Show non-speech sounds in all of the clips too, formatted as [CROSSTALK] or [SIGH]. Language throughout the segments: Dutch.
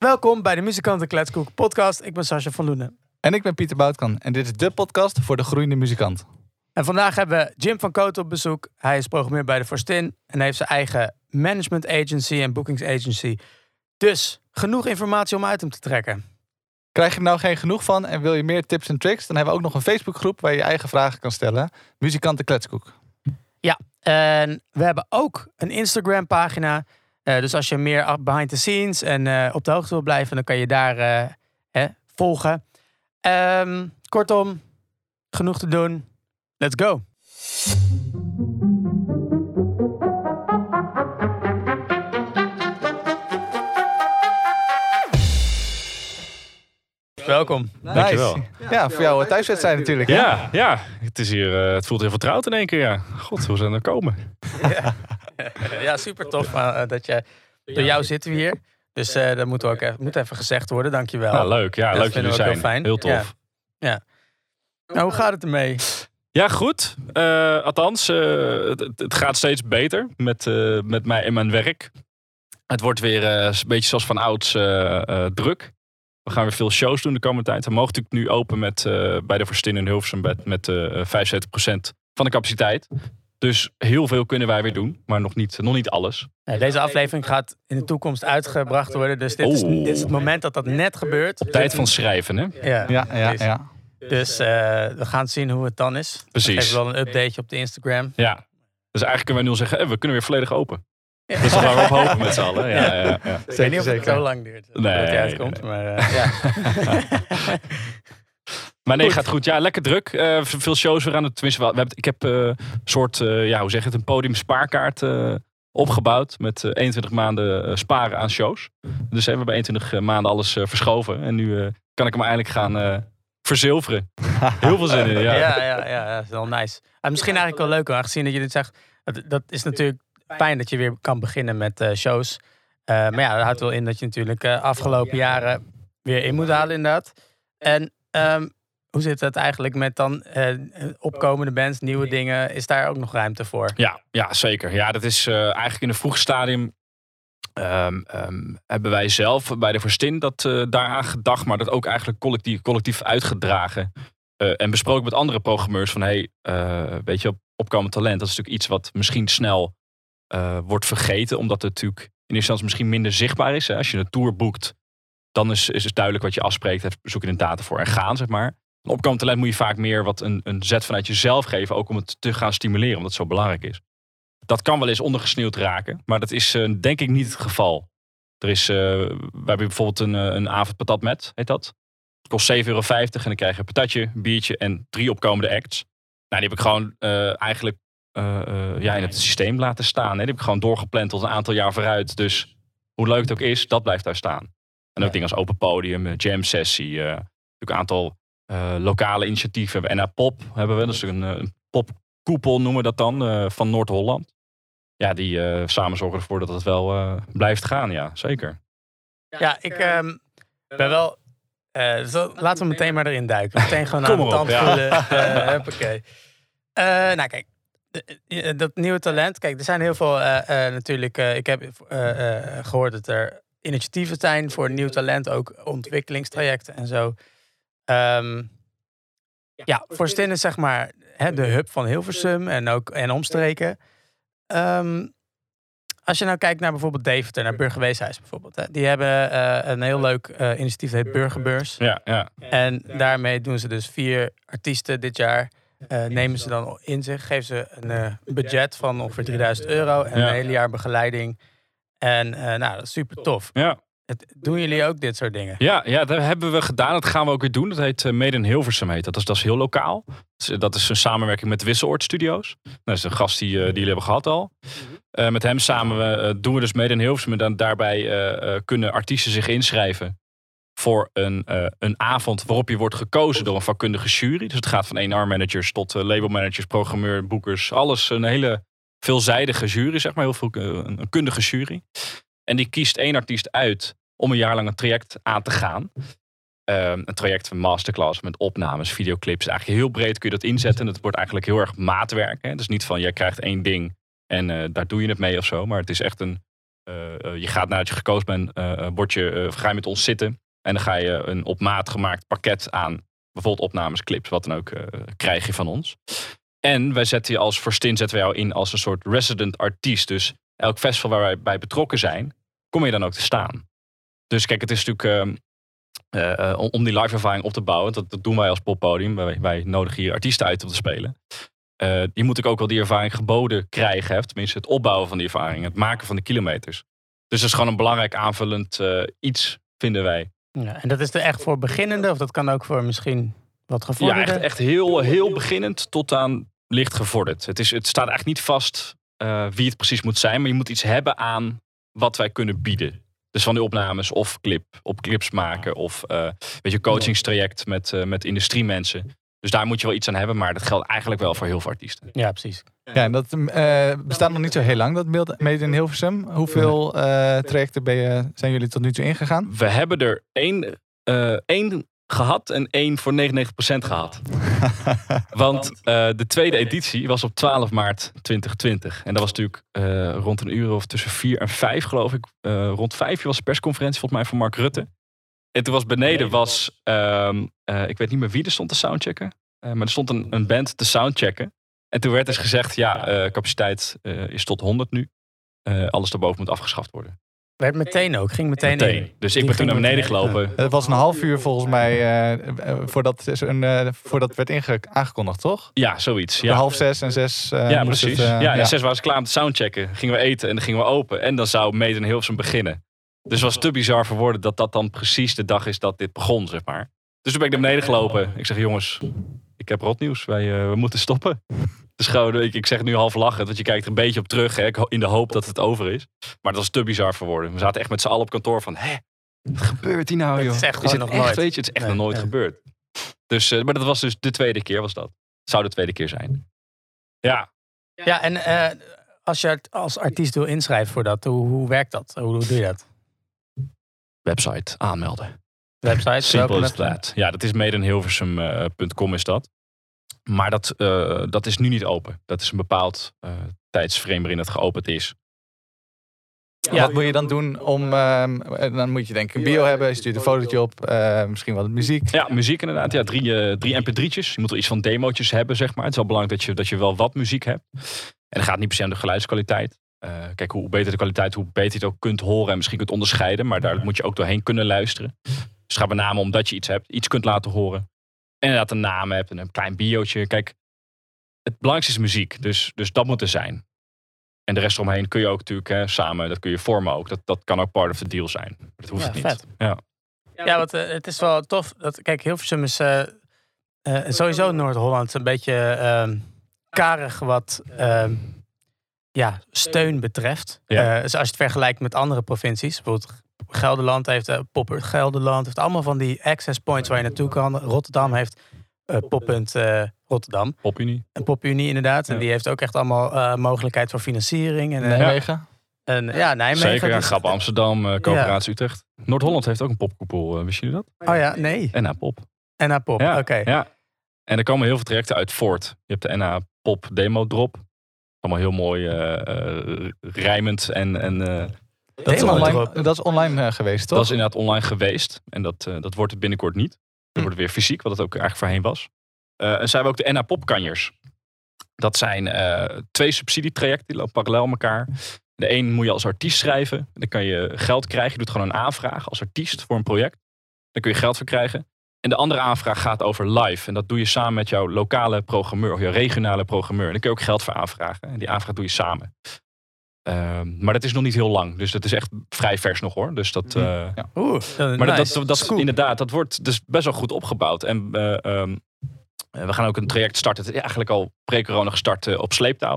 Welkom bij de Muzikanten Kletskoek podcast. Ik ben Sascha van Loenen. En ik ben Pieter Boutkan en dit is de podcast voor de groeiende muzikant. En vandaag hebben we Jim van Koot op bezoek. Hij is programmeur bij de Forstin en heeft zijn eigen management agency en bookings agency. Dus genoeg informatie om uit hem te trekken. Krijg je er nou geen genoeg van en wil je meer tips en tricks? Dan hebben we ook nog een Facebookgroep waar je je eigen vragen kan stellen. Muzikanten Kletskoek. Ja, en we hebben ook een Instagram pagina. Uh, dus als je meer behind the scenes en uh, op de hoogte wil blijven, dan kan je daar uh, hè, volgen. Um, kortom, genoeg te doen. Let's go. Welkom. Dankjewel. Nice. Ja, voor jou thuiswedstrijd natuurlijk. Ja, hè? ja. Het, is hier, uh, het voelt heel vertrouwd in één keer. Ja. God, hoe zijn er komen? [LAUGHS] [LAUGHS] Ja, [LAUGHS] ja super tof uh, dat je... Door jou zitten we hier. Dus uh, dat moet ook even, moet even gezegd worden. Dankjewel. Ja, leuk. Ja, dat leuk jullie zijn. Heel, fijn. heel tof. Ja. ja. Nou, hoe gaat het ermee? Ja, goed. Uh, althans, uh, het, het, gaat steeds beter met, met mij en mijn werk. Het wordt weer een beetje zoals van ouds druk. We gaan weer veel shows doen de komende tijd. We mogen natuurlijk nu open met, bij de Verstin in Hilversum met, met 75% van de capaciteit. Dus heel veel kunnen wij weer doen, maar nog niet, nog niet alles. Ja, deze aflevering gaat in de toekomst uitgebracht worden. Dus dit, is, dit is het moment dat dat net gebeurt. Op tijd van schrijven, hè? Ja, ja, ja. ja. Dus uh, we gaan zien hoe het dan is. Precies. Geef wel een updateje op de Instagram. Ja. Dus eigenlijk kunnen wij nu al zeggen, we kunnen weer volledig open. Ja. Dus dan gaan we op hopen met z'n allen. Ja, ja, ja. Ik weet niet of het zo lang duurt. Nee, dat hij uitkomt, nee. maar uh, ja. [LAUGHS] [LAUGHS] maar nee, goed. gaat goed. Ja, lekker druk. Uh, veel shows weer aan het... Tenminste, we hebben, ik heb een soort, ja, hoe zeg je het, een podium spaarkaart opgebouwd. Met 21 maanden sparen aan shows. Dus hebben we bij 21 maanden alles verschoven. En nu kan ik hem eindelijk gaan verzilveren. [LAUGHS] Heel veel zin in, ja. Ja, ja, ja, dat is wel nice. En misschien eigenlijk wel leuk, aangezien dat je dit zegt. Dat, dat is natuurlijk fijn dat je weer kan beginnen met uh, shows. Uh, maar ja, dat houdt wel in dat je natuurlijk uh, afgelopen jaren weer in moet halen inderdaad. En um, hoe zit het eigenlijk met dan opkomende bands, nieuwe dingen? Is daar ook nog ruimte voor? Ja, ja zeker. Ja, dat is eigenlijk in een vroeg stadium Um, um, hebben wij zelf bij de Verstin dat uh, daaraan gedacht, maar dat ook eigenlijk collectief, collectief uitgedragen. Uh, en besproken met andere programmeurs van hey, weet je, op, opkomend talent, dat is natuurlijk iets wat misschien snel wordt vergeten, omdat het natuurlijk in eerste instantie misschien minder zichtbaar is. Hè. Als je een tour boekt, dan is, is het duidelijk wat je afspreekt, zoek je een data voor en gaan, zeg maar. Een opkomend talent moet je vaak meer wat een, een zet vanuit jezelf geven, ook om het te gaan stimuleren, omdat het zo belangrijk is. Dat kan wel eens ondergesneeuwd raken, maar dat is uh, denk ik niet het geval. Er is, uh, we hebben bijvoorbeeld een, een avond patat met, heet dat. Het kost 7,50 euro en dan krijg je een patatje, een biertje en drie opkomende acts. Nou, die heb ik gewoon uh, eigenlijk ja, in het systeem laten staan. Hè. Die heb ik gewoon doorgepland tot een aantal jaar vooruit. Dus hoe leuk het ook is, dat blijft daar staan. En ook ja. dingen als open podium, jam sessie, natuurlijk een aantal lokale initiatieven. En naar Pop hebben we, dus een, een popkoepel noemen we dat dan, van Noord-Holland ja, die uh, samen zorgen ervoor dat het wel uh, blijft gaan. Ja, zeker. Ja, ik um, ben wel. Uh, zo, laten we meteen maar erin duiken. [LAUGHS] Meteen gewoon aan de tand voelen. [LAUGHS] Nou, kijk. Dat nieuwe talent. Kijk, er zijn heel veel natuurlijk. ik heb gehoord dat er initiatieven zijn voor nieuw talent. Ook ontwikkelingstrajecten en zo. Um, ja, voor Stin is zeg maar hè, de hub van Hilversum en ook en omstreken. Um, als je nou kijkt naar bijvoorbeeld Deventer, naar Burgerweeshuis bijvoorbeeld. Hè. Die hebben uh, een heel leuk uh, initiatief, dat heet Burgerbeurs. Ja, ja. En daarmee doen ze dus vier artiesten dit jaar. Uh, nemen ze dan in zich, geven ze een budget van ongeveer 3000 euro en ja. een hele jaar begeleiding. En nou, dat is super tof. Ja. Het, doen jullie ook dit soort dingen? Ja, ja, dat hebben we gedaan. Dat gaan we ook weer doen. Dat heet uh, Made in Hilversum. Heet. Dat, is, dat is heel lokaal. Dat is een samenwerking met Wisseloord Studios. Dat is een gast die, uh, die jullie hebben gehad al. Uh, met hem samen doen we dus Made in Hilversum. En dan daarbij kunnen artiesten zich inschrijven voor een, een avond waarop je wordt gekozen door een vakkundige jury. Dus het gaat van A&R-managers tot labelmanagers, programmeur, boekers. Alles een hele veelzijdige jury, zeg maar. Heel veel, een kundige jury. En die kiest één artiest uit om een jaar lang een traject aan te gaan. Um, een traject van masterclass met opnames, videoclips. Eigenlijk heel breed kun je dat inzetten. Het wordt eigenlijk heel erg maatwerk. Hè? Dus niet van jij krijgt één ding en uh, daar doe je het mee of zo. Maar het is echt een, je gaat nadat je gekozen bent, word je, ga je met ons zitten. En dan ga je een op maat gemaakt pakket aan. Bijvoorbeeld opnames, clips, wat dan ook, krijg je van ons. En wij zetten je als Forstin zetten we jou in als een soort resident artiest. Dus elk festival waar wij bij betrokken zijn, kom je dan ook te staan. Dus kijk, het is natuurlijk uh, om die live ervaring op te bouwen. Dat, dat doen wij als poppodium. Wij, wij nodigen hier artiesten uit om te spelen. Uh, je moet ook wel die ervaring geboden krijgen. Hè? Tenminste, het opbouwen van die ervaring. Het maken van de kilometers. Dus dat is gewoon een belangrijk aanvullend iets, vinden wij. Ja, en dat is er echt voor beginnenden? Of dat kan ook voor misschien wat gevorderden? Ja, echt, echt heel, heel beginnend tot aan licht gevorderd. Het, is, het staat eigenlijk niet vast wie het precies moet zijn. Maar je moet iets hebben aan wat wij kunnen bieden. Dus van die opnames of clip, op clips maken of uh, weet je, coachingstraject met, uh, met industriemensen. Dus daar moet je wel iets aan hebben, maar dat geldt eigenlijk wel voor heel veel artiesten. Ja, precies. Ja, en dat uh, bestaat nog niet zo heel lang, dat beeld Made in Hilversum. Hoeveel trajecten ben je, zijn jullie tot nu toe ingegaan? We hebben er één, één gehad en één voor 99% gehad. [LAUGHS] Want uh, de tweede editie was op 12 maart 2020. En dat was natuurlijk uh, rond een uur of tussen vier en vijf, geloof ik. Uh, rond vijf was de persconferentie volgens mij van Mark Rutte. En toen was beneden, was, ehm, ik weet niet meer wie er stond te soundchecken. maar er stond een, een band te soundchecken. En toen werd dus gezegd, ja, capaciteit is tot 100 nu. alles daarboven moet afgeschaft worden. Werd meteen ook, ging meteen, in. Dus ik ben toen naar beneden gelopen. Het was een half uur volgens mij uh, voordat, een, uh, voordat het werd aangekondigd, toch? Ja, zoiets. Ja. half zes en zes. ja, precies. Het, ja, en ja. zes waren ze klaar om te soundchecken. Gingen we eten en dan gingen we open. En dan zou Meten Hilversum beginnen. Dus het was te bizar voor woorden dat dat dan precies de dag is dat dit begon, zeg maar. Dus toen ben ik naar beneden gelopen. Ik zeg, jongens, ik heb rotnieuws. Wij we moeten stoppen. Dus ik, ik zeg nu half lachen, want je kijkt er een beetje op terug hè, in de hoop dat het over is. Maar dat was te bizar voor woorden. We zaten echt met z'n allen op kantoor van, hè, wat gebeurt hier nou joh? Het is echt is nog echt, nooit. Weet je, het is echt nog nooit gebeurd. Dus, uh, maar dat was dus de tweede keer was dat. Het zou de tweede keer zijn. Ja. Ja, en uh, als je als artiest wil inschrijven voor dat, hoe, hoe werkt dat? Hoe, hoe doe je dat? Website aanmelden. Website? Simpel is dat. Ja, dat is medenhilversum.com is dat. Maar dat, uh, dat is nu niet open. Dat is een bepaald uh, tijdsframe waarin het geopend is. Ja, wat moet je dan doen om... Uh, dan moet je denk ik een bio hebben. Je stuurt een fotootje op. Misschien wat muziek. Ja, muziek inderdaad. Ja, drie, drie mp3'tjes. Je moet er iets van demootjes hebben, zeg maar. Het is wel belangrijk dat je, dat je wel wat muziek hebt. En het gaat niet per se om de geluidskwaliteit. kijk, hoe beter de kwaliteit, hoe beter je het ook kunt horen en misschien kunt onderscheiden. Maar daar moet je ook doorheen kunnen luisteren. Dus het gaat met name om dat je iets hebt, iets kunt laten horen. En inderdaad een naam hebt en een klein biootje. Kijk, het belangrijkste is muziek. Dus, dus dat moet er zijn. En de rest eromheen kun je ook natuurlijk hè, samen, dat kun je vormen ook. Dat, dat kan ook part of the deal zijn. Maar dat hoeft ja, niet. Vet. Ja, ja want uh, het is wel tof. Dat, kijk, Hilversum is uh, uh, sowieso Noord-Holland een beetje uh, karig wat ehm, ja, steun betreft. Ja. dus als je het vergelijkt met andere provincies. Bijvoorbeeld Gelderland heeft uh, Popper Gelderland. Heeft allemaal van die access points waar je naartoe kan. Rotterdam heeft uh, Poppunt uh, Rotterdam. Popunie. En Popunie inderdaad. En die heeft ook echt allemaal mogelijkheid voor financiering. En, Nijmegen. En, ja, Nijmegen. Zeker, ja, dus- Grap Amsterdam, Coöperatie Utrecht. Noord-Holland heeft ook een popkoepel, wist jullie dat? Oh ja, nee. NA Pop. NA Pop, oké. Ja. En er komen heel veel trajecten uit voort. Je hebt de NA Pop Demo Drop. Allemaal heel mooi rijmend en, en dat is, online, dat is online geweest, toch? Dat is inderdaad online geweest. En dat, uh, dat wordt het binnenkort niet. Hm. wordt het weer fysiek, wat het ook eigenlijk voorheen was. Uh, en zijn we ook de NA Popkanjers. Dat zijn twee subsidietrajecten, die lopen parallel elkaar. De een moet je als artiest schrijven. Dan kan je geld krijgen. Je doet gewoon een aanvraag als artiest voor een project. Dan kun je geld voor krijgen. En de andere aanvraag gaat over live. En dat doe je samen met jouw lokale programmeur of jouw regionale programmeur. En dan kun je ook geld voor aanvragen. En die aanvraag doe je samen. Ehm, maar dat is nog niet heel lang. Dus dat is echt vrij vers nog hoor. Dus dat, uh, ja. Oeh, maar dat, dat, dat, inderdaad, dat wordt dus best wel goed opgebouwd. En uh, um, we gaan ook een traject starten. Het is eigenlijk al pre-corona gestart op sleeptouw.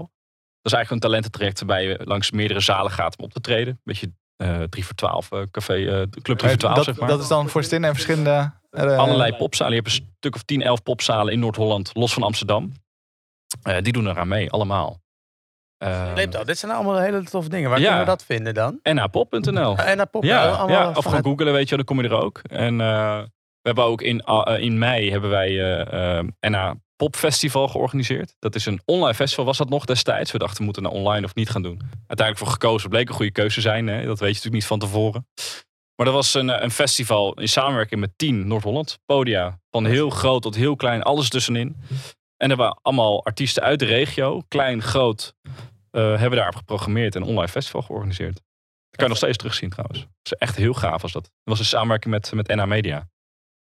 Dat is eigenlijk een talententraject waarbij je langs meerdere zalen gaat om op te treden. Beetje uh, 3 voor 12 café, club 3 voor 12 dat, zeg maar. Dat is dan voor Stin en verschillende... Allerlei popzalen. Je hebt een stuk of 10, 11 popzalen in Noord-Holland, los van Amsterdam. die doen eraan mee, allemaal. Uh, Dit zijn allemaal hele toffe dingen. Waar kunnen we dat vinden dan? napop.nl. Uh, napop, ja, ja, of gewoon googelen, weet je, dan kom je er ook. En uh, we hebben ook in, uh, in mei hebben wij NA Popfestival georganiseerd. Dat is een online festival, was dat nog destijds. We dachten, we moeten nou online of niet gaan doen. Uiteindelijk voor gekozen, bleek een goede keuze zijn. Hè? Dat weet je natuurlijk niet van tevoren. Maar dat was een, eh, een festival in samenwerking met 10 Noord-Holland. Podia, van heel groot tot heel klein, alles tussenin. En er waren allemaal artiesten uit de regio, klein, groot, uh, hebben daarop geprogrammeerd en een online festival georganiseerd. Dat kan je nog steeds terugzien trouwens. Dat is echt heel gaaf als dat. Dat was een samenwerking met, met NA Media.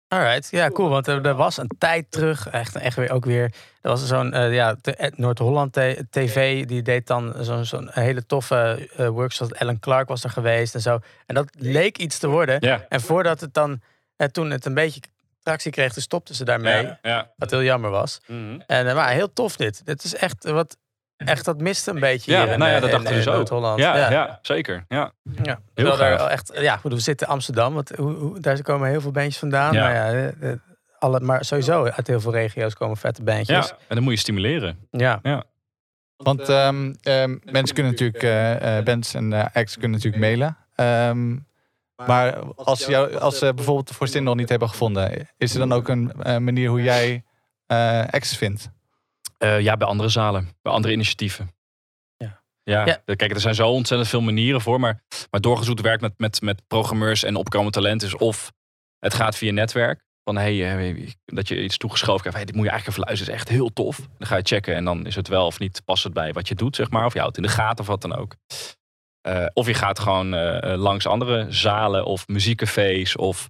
Alright, ja, cool. Want er, was een tijd terug, echt, echt weer ook weer. Er was zo'n uh, ja, Noord-Holland TV, die deed dan zo'n zo'n hele toffe uh, workshop. Ellen Clark was er geweest en zo. En dat leek iets te worden. En voordat het dan, uh, toen het een beetje tractie kreeg, toen stopten ze daarmee. Ja, ja. Wat heel jammer was. Mm -hmm. En maar heel tof dit. Dit is echt wat echt, dat miste een beetje ja, hier nou ja, dat dachten we zo. Holland. Ja, ja. ja, zeker. Ja. Ja. Heel daar echt, ja, we zitten in Amsterdam, want hoe, hoe, daar komen heel veel bandjes vandaan. Ja. Maar, ja, alle, maar sowieso uit heel veel regio's komen vette bandjes. Ja, en dan moet je stimuleren. Ja. ja. Want um, um, mensen kunnen natuurlijk, uh, bands en uh, acts kunnen natuurlijk mailen. Um, maar als, jou, als ze bijvoorbeeld de voorstin nog niet hebben gevonden, is er dan ook een manier hoe jij acts vindt? Uh, ja, bij andere zalen, bij andere initiatieven. Ja. Ja, ja. kijk, er zijn zo ontzettend veel manieren voor. Maar, maar doorgezoet werk met, met, met programmeurs en opkomend talent is of het gaat via netwerk. Van hey, dat je iets toegeschoven krijgt. Hey, dit moet je eigenlijk even luisteren. is echt heel tof. Dan ga je checken en dan is het wel of niet het bij wat je doet, zeg maar. Of je houdt in de gaten of wat dan ook. Uh, of je gaat gewoon uh, langs andere zalen of muziekcafés of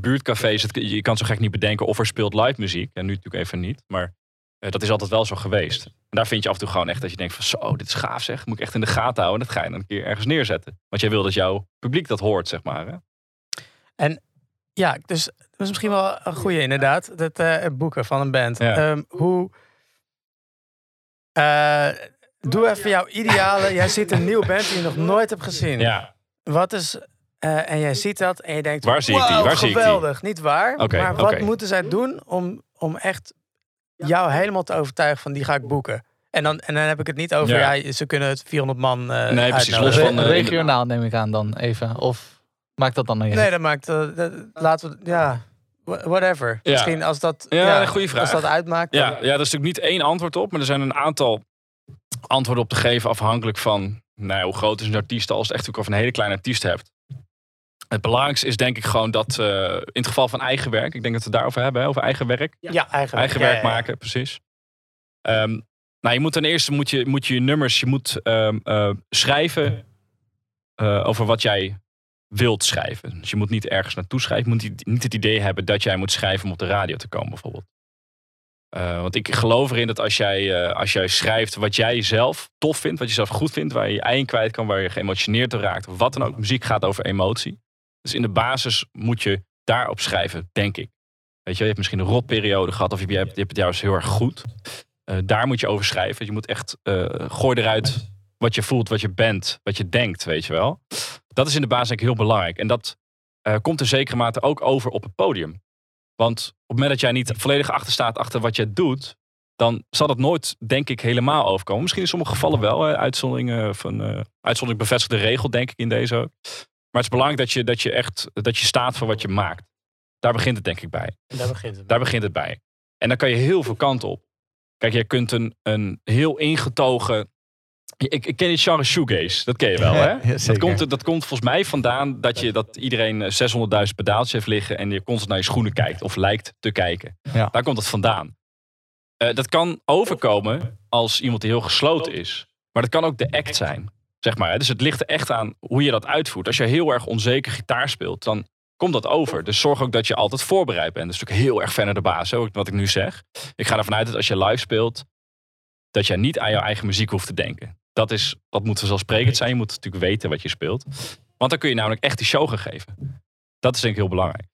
buurtcafés. Het, je kan zo gek niet bedenken of er speelt live muziek. En nu natuurlijk even niet. Maar dat is altijd wel zo geweest. En daar vind je af en toe gewoon echt dat je denkt van zo, dit is gaaf zeg. Moet ik echt in de gaten houden. Dat ga je dan een keer ergens neerzetten. Want jij wil dat jouw publiek dat hoort, zeg maar. Hè? En ja, dus dat is misschien wel een goede inderdaad. Dat uh, boeken van een band. Ja. Um, hoe... Uh, doe even jouw ideale... jij ziet een nieuwe band die je nog nooit hebt gezien. Ja. Wat is... en jij ziet dat en je denkt... Waar zie ik die? Waar geweldig. Zie ik die? Niet waar. Okay, maar wat okay. moeten zij doen om, om echt jou helemaal te overtuigen van die ga ik boeken. En dan, en dan heb ik het niet over, ja. ja ze kunnen het 400 man uh, Nee, precies. Los van, uh, regionaal neem ik aan dan even. Of maakt dat dan niet Nee, dat maakt, uh, dat, laten we, ja, whatever. Ja. Misschien als dat, ja, ja, goede vraag. Als dat uitmaakt. Ja, dan... ja, dat is natuurlijk niet één antwoord op, maar er zijn een aantal antwoorden op te geven afhankelijk van, nou, hoe groot is een artiest als het echt ook over een hele kleine artiest hebt. Het belangrijkste is denk ik gewoon dat uh, in het geval van eigen werk, ik denk dat we het daarover hebben, hè, over eigen werk. Ja, eigen, eigen werk ja, ja, maken, precies. Um, nou, je moet ten eerste moet je, moet je, je nummers, je moet um, uh, schrijven uh, over wat jij wilt schrijven. Dus je moet niet ergens naartoe schrijven. Je moet niet, het idee hebben dat jij moet schrijven om op de radio te komen, bijvoorbeeld. Uh, want ik geloof erin dat als jij, uh, als jij schrijft wat jij zelf tof vindt, wat je zelf goed vindt, waar je je ei in kwijt kan, waar je geëmotioneerd door raakt, wat dan ook. Muziek gaat over emotie. Dus in de basis moet je daarop schrijven, denk ik. Weet je, je hebt misschien een rotperiode gehad of je hebt, je hebt het juist heel erg goed. Uh, daar moet je over schrijven. Je moet echt, uh, gooi eruit wat je voelt, wat je bent, wat je denkt, weet je wel. Dat is in de basis eigenlijk heel belangrijk. En dat uh, komt in zekere mate ook over op het podium. Want op het moment dat jij niet volledig achter staat achter wat je doet, dan zal het nooit, denk ik, helemaal overkomen. Misschien in sommige gevallen wel, uitzonderingen van uitzondering bevestigde regel, denk ik in deze. Maar het is belangrijk dat je, dat je echt dat je staat voor wat je maakt. Daar begint het denk ik bij. Daar begint het. Daar begint het bij. En dan kan je heel veel kanten op. Kijk, je kunt een, een heel ingetogen. Ik, ik ken die genre shoegaze, dat ken je wel, [LAUGHS] hè? Ja, dat, komt, dat komt volgens mij vandaan dat, je, dat iedereen 600.000 pedaaltjes heeft liggen en je constant naar je schoenen kijkt of lijkt te kijken. Ja. Daar komt het vandaan. Uh, dat kan overkomen als iemand die heel gesloten is. Maar dat kan ook de act zijn. Zeg maar. Dus het ligt echt aan hoe je dat uitvoert. Als je heel erg onzeker gitaar speelt, dan komt dat over. Dus zorg ook dat je altijd voorbereid bent. Dat is natuurlijk heel erg ver naar de baas, wat ik nu zeg. Ik ga ervan uit dat als je live speelt, dat je niet aan jouw eigen muziek hoeft te denken. Dat, is, dat moet vanzelfsprekend zijn. Je moet natuurlijk weten wat je speelt. Want dan kun je namelijk echt die show gaan geven. Dat is denk ik heel belangrijk.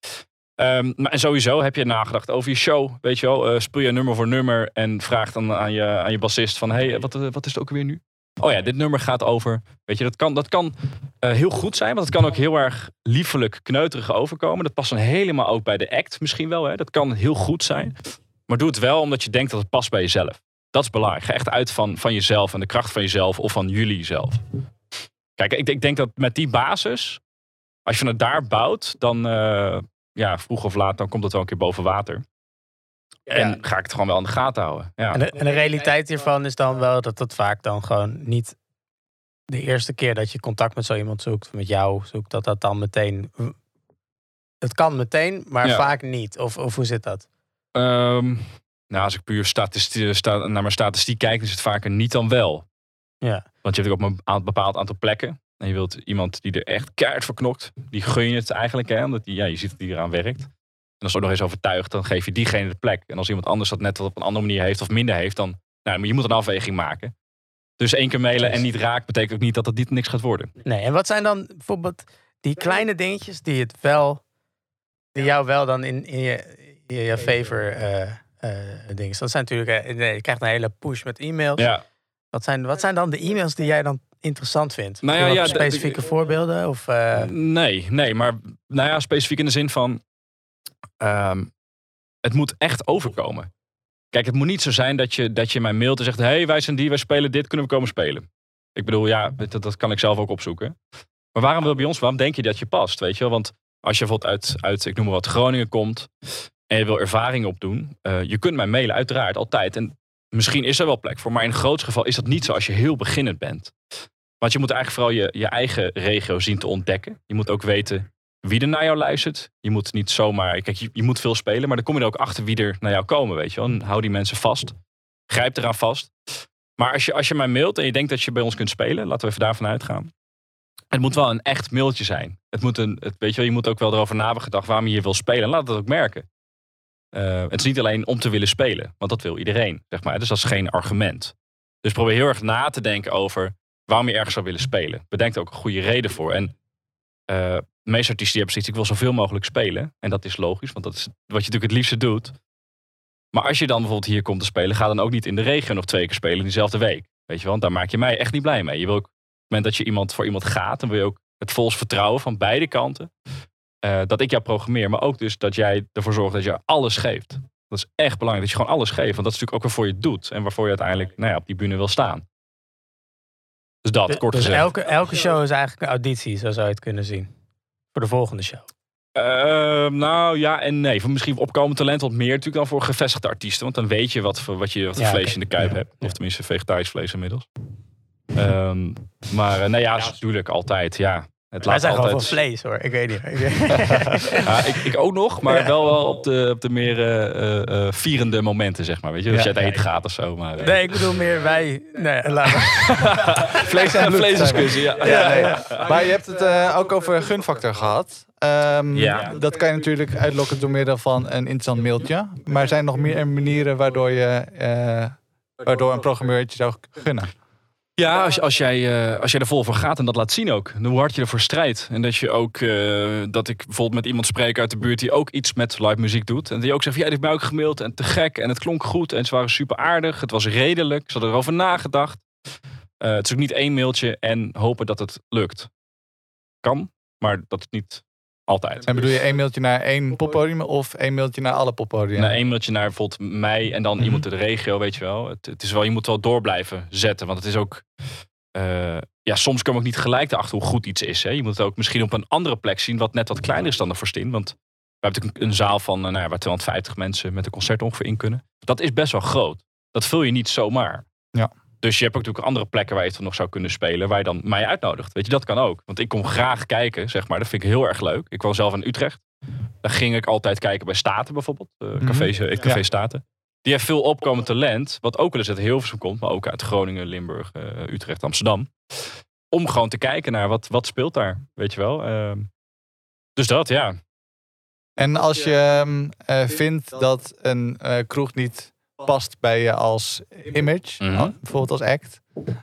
Um, maar en sowieso heb je nagedacht over je show. Weet je wel, uh, speel je nummer voor nummer en vraag dan aan je, aan je bassist van... hey, wat, wat is het ook weer nu? Oh ja, dit nummer gaat over. Weet je, dat kan, dat kan uh, heel goed zijn, want het kan ook heel erg liefelijk, kneuterig overkomen. Dat past dan helemaal ook bij de act misschien wel. Hè? Dat kan heel goed zijn. Maar doe het wel omdat je denkt dat het past bij jezelf. Dat is belangrijk. Ga echt uit van, van jezelf en de kracht van jezelf of van jullie zelf. Kijk, ik, ik denk dat met die basis, als je het daar bouwt, dan uh, ja, vroeg of laat, dan komt het wel een keer boven water. En ga ik het gewoon wel aan de gaten houden. Ja. En, de, en de realiteit hiervan is dan wel dat dat vaak dan gewoon niet de eerste keer dat je contact met zo iemand zoekt, met jou zoekt, dat dat dan meteen. Het kan meteen, maar Ja. vaak niet. Of, of hoe zit dat? Ehm, nou, als ik puur statistiek, sta, naar mijn statistiek kijk, is het vaker niet dan wel. Ja. Want je hebt ook op een bepaald aantal plekken. En je wilt iemand die er echt keihard voor knokt. Die gun je het eigenlijk, hè, omdat die, ja, je ziet dat die eraan werkt. En als er ook nog eens overtuigd, dan geef je diegene de plek. En als iemand anders dat net wat op een andere manier heeft of minder heeft, dan nou, maar je moet een afweging maken. Dus één keer mailen en niet raak betekent ook niet dat het niet niks gaat worden. Nee, en wat zijn dan bijvoorbeeld die kleine dingetjes die het wel, die jou wel dan in, in je, in je favor eh eh, dingen. Dat zijn natuurlijk, eh, nee, je krijgt een hele push met e-mails. Ja, Wat, zijn, wat zijn dan de e-mails die jij dan interessant vindt? Nou ja, specifieke voorbeelden? Of, eh, Nee, nee, maar nou ja, specifiek in de zin van. Ehm, het moet echt overkomen. Kijk, het moet niet zo zijn dat je, dat je mij mailt en zegt: hey, wij zijn die, wij spelen dit, kunnen we komen spelen? Ik bedoel, ja, dat, dat kan ik zelf ook opzoeken. Maar waarom wil bij ons, waarom denk je dat je past? Weet je wel? Want als je bijvoorbeeld uit, uit ik noem maar wat, Groningen komt en je wil ervaring opdoen, eh, je kunt mij mailen, uiteraard, altijd. En misschien is er wel plek voor, maar in het grootste geval is dat niet zo als je heel beginnend bent. Want je moet eigenlijk vooral je, je eigen regio zien te ontdekken. Je moet ook weten wie er naar jou luistert. Je moet niet zomaar. Kijk, je, je moet veel spelen, maar dan kom je er ook achter wie er naar jou komen. Weet je wel. En hou die mensen vast. Grijp eraan vast. Maar als je, als je mij mailt en je denkt dat je bij ons kunt spelen, laten we even daarvan uitgaan. Het moet wel een echt mailtje zijn. Het moet een, het, weet je, wel, je moet ook wel erover na hebben gedacht waarom je hier wil spelen. En laat dat ook merken. Eh, het is niet alleen om te willen spelen, want dat wil iedereen. Zeg maar. Dus dat is geen argument. Dus probeer heel erg na te denken over waarom je ergens zou willen spelen. Bedenk er ook een goede reden voor. En eh, de meeste artiesten hebben zoiets, ik wil zoveel mogelijk spelen. En dat is logisch, want dat is wat je natuurlijk het liefste doet. Maar als je dan bijvoorbeeld hier komt te spelen, ga dan ook niet in de regio nog twee keer spelen in diezelfde week. Weet je want daar maak je mij echt niet blij mee. Je wil ook, op het moment dat je iemand voor iemand gaat, dan wil je ook het vols vertrouwen van beide kanten. eh, dat ik jou programmeer, maar ook dus dat jij ervoor zorgt dat je alles geeft. Dat is echt belangrijk, dat je gewoon alles geeft. Want dat is natuurlijk ook waarvoor je doet. En waarvoor je uiteindelijk nou ja, op die bühne wil staan. Dus dat, dus kort dus gezegd. elke, elke show is eigenlijk een auditie, zo zou je het kunnen zien. Voor de volgende show. Ehm, nou ja en nee. Voor misschien opkomend talent wat meer natuurlijk dan voor gevestigde artiesten. Want dan weet je wat voor, wat je, wat voor Ja, vlees in de kuip Ja. hebt. Of tenminste vegetarisch vlees inmiddels. Ehm, maar eh, nou ja, natuurlijk altijd. Ja, het Wij laat zijn gewoon altijd... vlees hoor, ik weet niet. [LAUGHS] [LAUGHS] Ja, ik, ik ook nog, maar Ja. wel, wel op de, op de meer eh, eh, eh, vierende momenten, zeg maar. Weet je, als Ja, je ja, eten gaat of zo. Maar, eh, nee, ik bedoel meer wij. Nee. [LAUGHS] Vlees en. Vleesdiscussie, ja. Ja, nee. Maar je hebt het eh, ook over gunfactor gehad. Ehm, Ja. Dat kan je natuurlijk uitlokken door middel van een interessant mailtje. Maar zijn er nog meer manieren waardoor, je, eh, waardoor een programmeur het je zou gunnen? Ja, als, jij, eh, als jij er vol voor gaat en dat laat zien ook. Hoe hard je ervoor strijdt. En dat je ook, eh, dat ik bijvoorbeeld met iemand spreek uit de buurt die ook iets met live muziek doet. En die ook zegt, ja, die heeft mij ook gemaild en te gek. En het klonk goed en ze waren super aardig. Het was redelijk. Ze hadden erover nagedacht. Eh, het is ook niet één mailtje en hopen dat het lukt. Kan, maar dat is niet altijd. En bedoel je één mailtje naar één poppodium of één mailtje naar alle poppodia? Na één mailtje naar bijvoorbeeld mij en dan Mhm. iemand in de regio, weet je wel. Het, het is wel, je moet wel door blijven zetten. Want het is ook. eh, ja, soms kom ik niet gelijk erachter hoe goed iets is. Hè. Je moet het ook misschien op een andere plek zien, wat net wat kleiner is dan de Forstin. Want we hebben natuurlijk een, een zaal van eh, nou ja, waar 250 mensen met een concert ongeveer in kunnen. Dat is best wel groot. Dat vul je niet zomaar. Ja. Dus je hebt ook natuurlijk andere plekken waar je het nog zou kunnen spelen, waar je dan mij uitnodigt. Weet je, dat kan ook. Want ik kom graag kijken, zeg maar. Dat vind ik heel erg leuk. Ik woon zelf in Utrecht. Daar ging ik altijd kijken bij Staten bijvoorbeeld. eh café, het café Ja. Staten. Die heeft veel opkomend talent. Wat ook wel eens uit Hilversum komt. Maar ook uit Groningen, Limburg, eh, Utrecht, Amsterdam. Om gewoon te kijken naar wat, wat speelt daar. Weet je wel. Ehm, dus dat, ja. En als je ehm, eh, vindt dat een eh, kroeg niet past bij je als image, Mhm. bijvoorbeeld als act.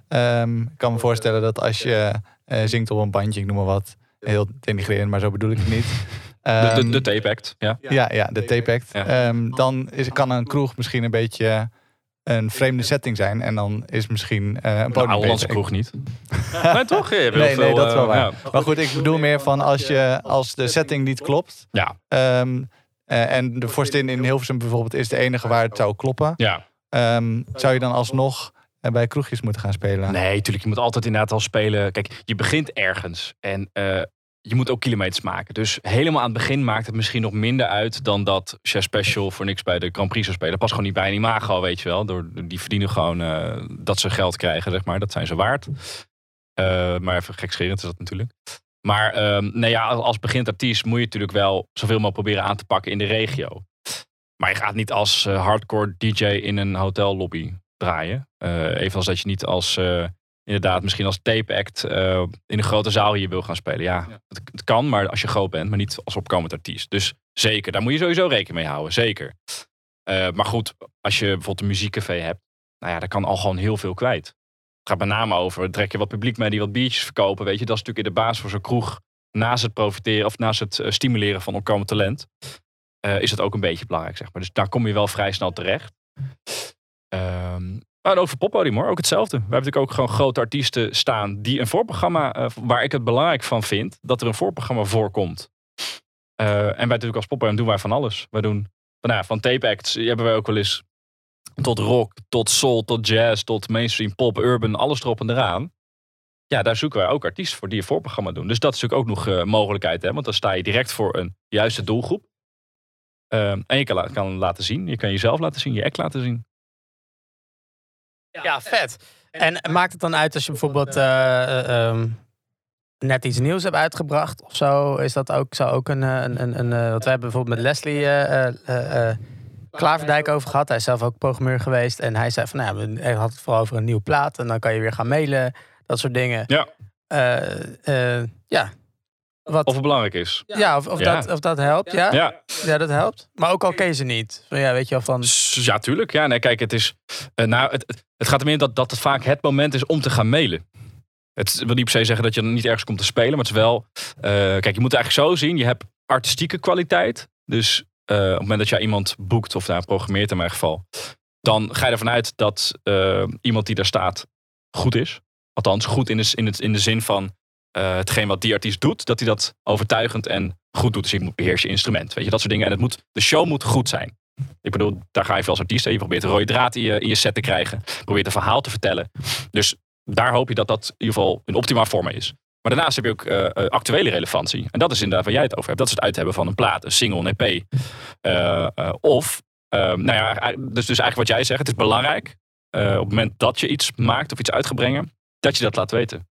ehm, ik kan me voorstellen dat als je eh, zingt op een bandje, ik noem maar wat, heel denigrerend, maar zo bedoel ik het niet. [LAUGHS] De, Ehm, de, de tape act. Ja. Ja, ja, de tape act. Ja. Ehm, dan is, kan een kroeg misschien een beetje een vreemde setting zijn. En dan is misschien eh, een Nou, podium Hollandse beter. kroeg niet. [LAUGHS] nee, toch? Nee, nee, veel, dat is wel eh, waar. ja. Maar goed, ik bedoel meer van als, je, als de setting niet klopt. Ja. ehm, eh, en de vorstin in Hilversum bijvoorbeeld is de enige waar het zou kloppen. Ja. ehm, zou je dan alsnog eh, bij kroegjes moeten gaan spelen? Nee, natuurlijk. Je moet altijd inderdaad al spelen. Kijk, je begint ergens. En eh, je moet ook kilometers maken. Dus helemaal aan het begin maakt het misschien nog minder uit dan dat Chef Special voor niks bij de Grand Prix zou spelen. Dat past gewoon niet bij een imago, weet je wel. Door, die verdienen gewoon uh, dat ze geld krijgen, zeg maar. Dat zijn ze waard. Uh, maar even gekscherend is dat natuurlijk. Maar uh, nee, ja, als begint artiest moet je natuurlijk wel zoveel mogelijk proberen aan te pakken in de regio. Maar je gaat niet als uh, hardcore DJ in een hotellobby draaien. evenals dat je niet als inderdaad misschien als tape act uh, in een grote zaal hier wil gaan spelen. Ja, Het, kan, maar als je groot bent, maar niet als opkomend artiest. Dus zeker, daar moet je sowieso rekening mee houden. Zeker. Uh, maar goed, als je bijvoorbeeld een muziekcafé hebt, nou ja, daar kan al gewoon heel veel kwijt. Gaat met name over, trek je wat publiek mee die wat biertjes verkopen. Weet je, dat is natuurlijk in de basis voor zo'n kroeg. Naast het profiteren of naast het uh, stimuleren van opkomend talent, is het ook een beetje belangrijk, zeg maar. Dus daar kom je wel vrij snel terecht. Um, en over poppodium hoor, ook hetzelfde. We hebben natuurlijk ook gewoon grote artiesten staan die een voorprogramma, uh, waar ik het belangrijk van vind, dat er een voorprogramma voorkomt. En wij natuurlijk als poppodium doen wij van alles. Wij doen nou ja, van tape acts, hebben wij ook wel eens tot rock, tot soul, tot jazz, tot mainstream pop, urban, alles erop en eraan. Ja, daar zoeken wij ook artiesten voor die een voorprogramma doen. Dus dat is natuurlijk ook nog uh, mogelijkheid, hè? want dan sta je direct voor een juiste doelgroep. en je kan, kan laten zien, je kan jezelf laten zien, je act laten zien. Ja, vet. En maakt het dan uit als je bijvoorbeeld uh, um, net iets nieuws hebt uitgebracht of zo? Is dat ook, zou ook een, een, een, een wat we hebben bijvoorbeeld met Leslie uh, Klaverdijk over gehad. Hij is zelf ook programmeur geweest. En hij zei van, nou, we had het vooral over een nieuwe plaat. En dan kan je weer gaan mailen, dat soort dingen. Ja. ja, wat, of het belangrijk is. Ja, of, of, Dat, of dat helpt. Ja? ja? Ja. dat helpt. Maar ook al ken je ze niet. Ja, weet je wel van... Ja, tuurlijk. Ja, nee, kijk, het is... Uh, nou, het, het gaat erom dat, dat het vaak het moment is om te gaan mailen. Het wil niet per se zeggen dat je niet ergens komt te spelen. Maar het is wel... Kijk, je moet het eigenlijk zo zien. Je hebt artistieke kwaliteit. Dus op het moment dat jij iemand boekt, of nou, programmeert in mijn geval... Dan ga je ervan uit dat iemand die daar staat goed is. Althans, goed in de, in, het, in de zin van uh, hetgeen wat die artiest doet, dat hij dat overtuigend en goed doet. Dus je moet beheers je instrument. Weet je, dat soort dingen. En het moet, de show moet goed zijn. Ik bedoel, daar ga je veel als artiest. Je probeert een rode draad in je, in je set te krijgen. Probeert een verhaal te vertellen. Dus daar hoop je dat dat in ieder geval een optimaal vorm is. Maar daarnaast heb je ook uh, actuele relevantie. En dat is inderdaad waar jij het over hebt. Dat is het uithebben van een plaat, een single, een EP. Uh, of, nou ja, dus, dus eigenlijk wat jij zegt. Het is belangrijk op het moment dat je iets maakt of iets uit gaat brengen. Dat je dat laat weten.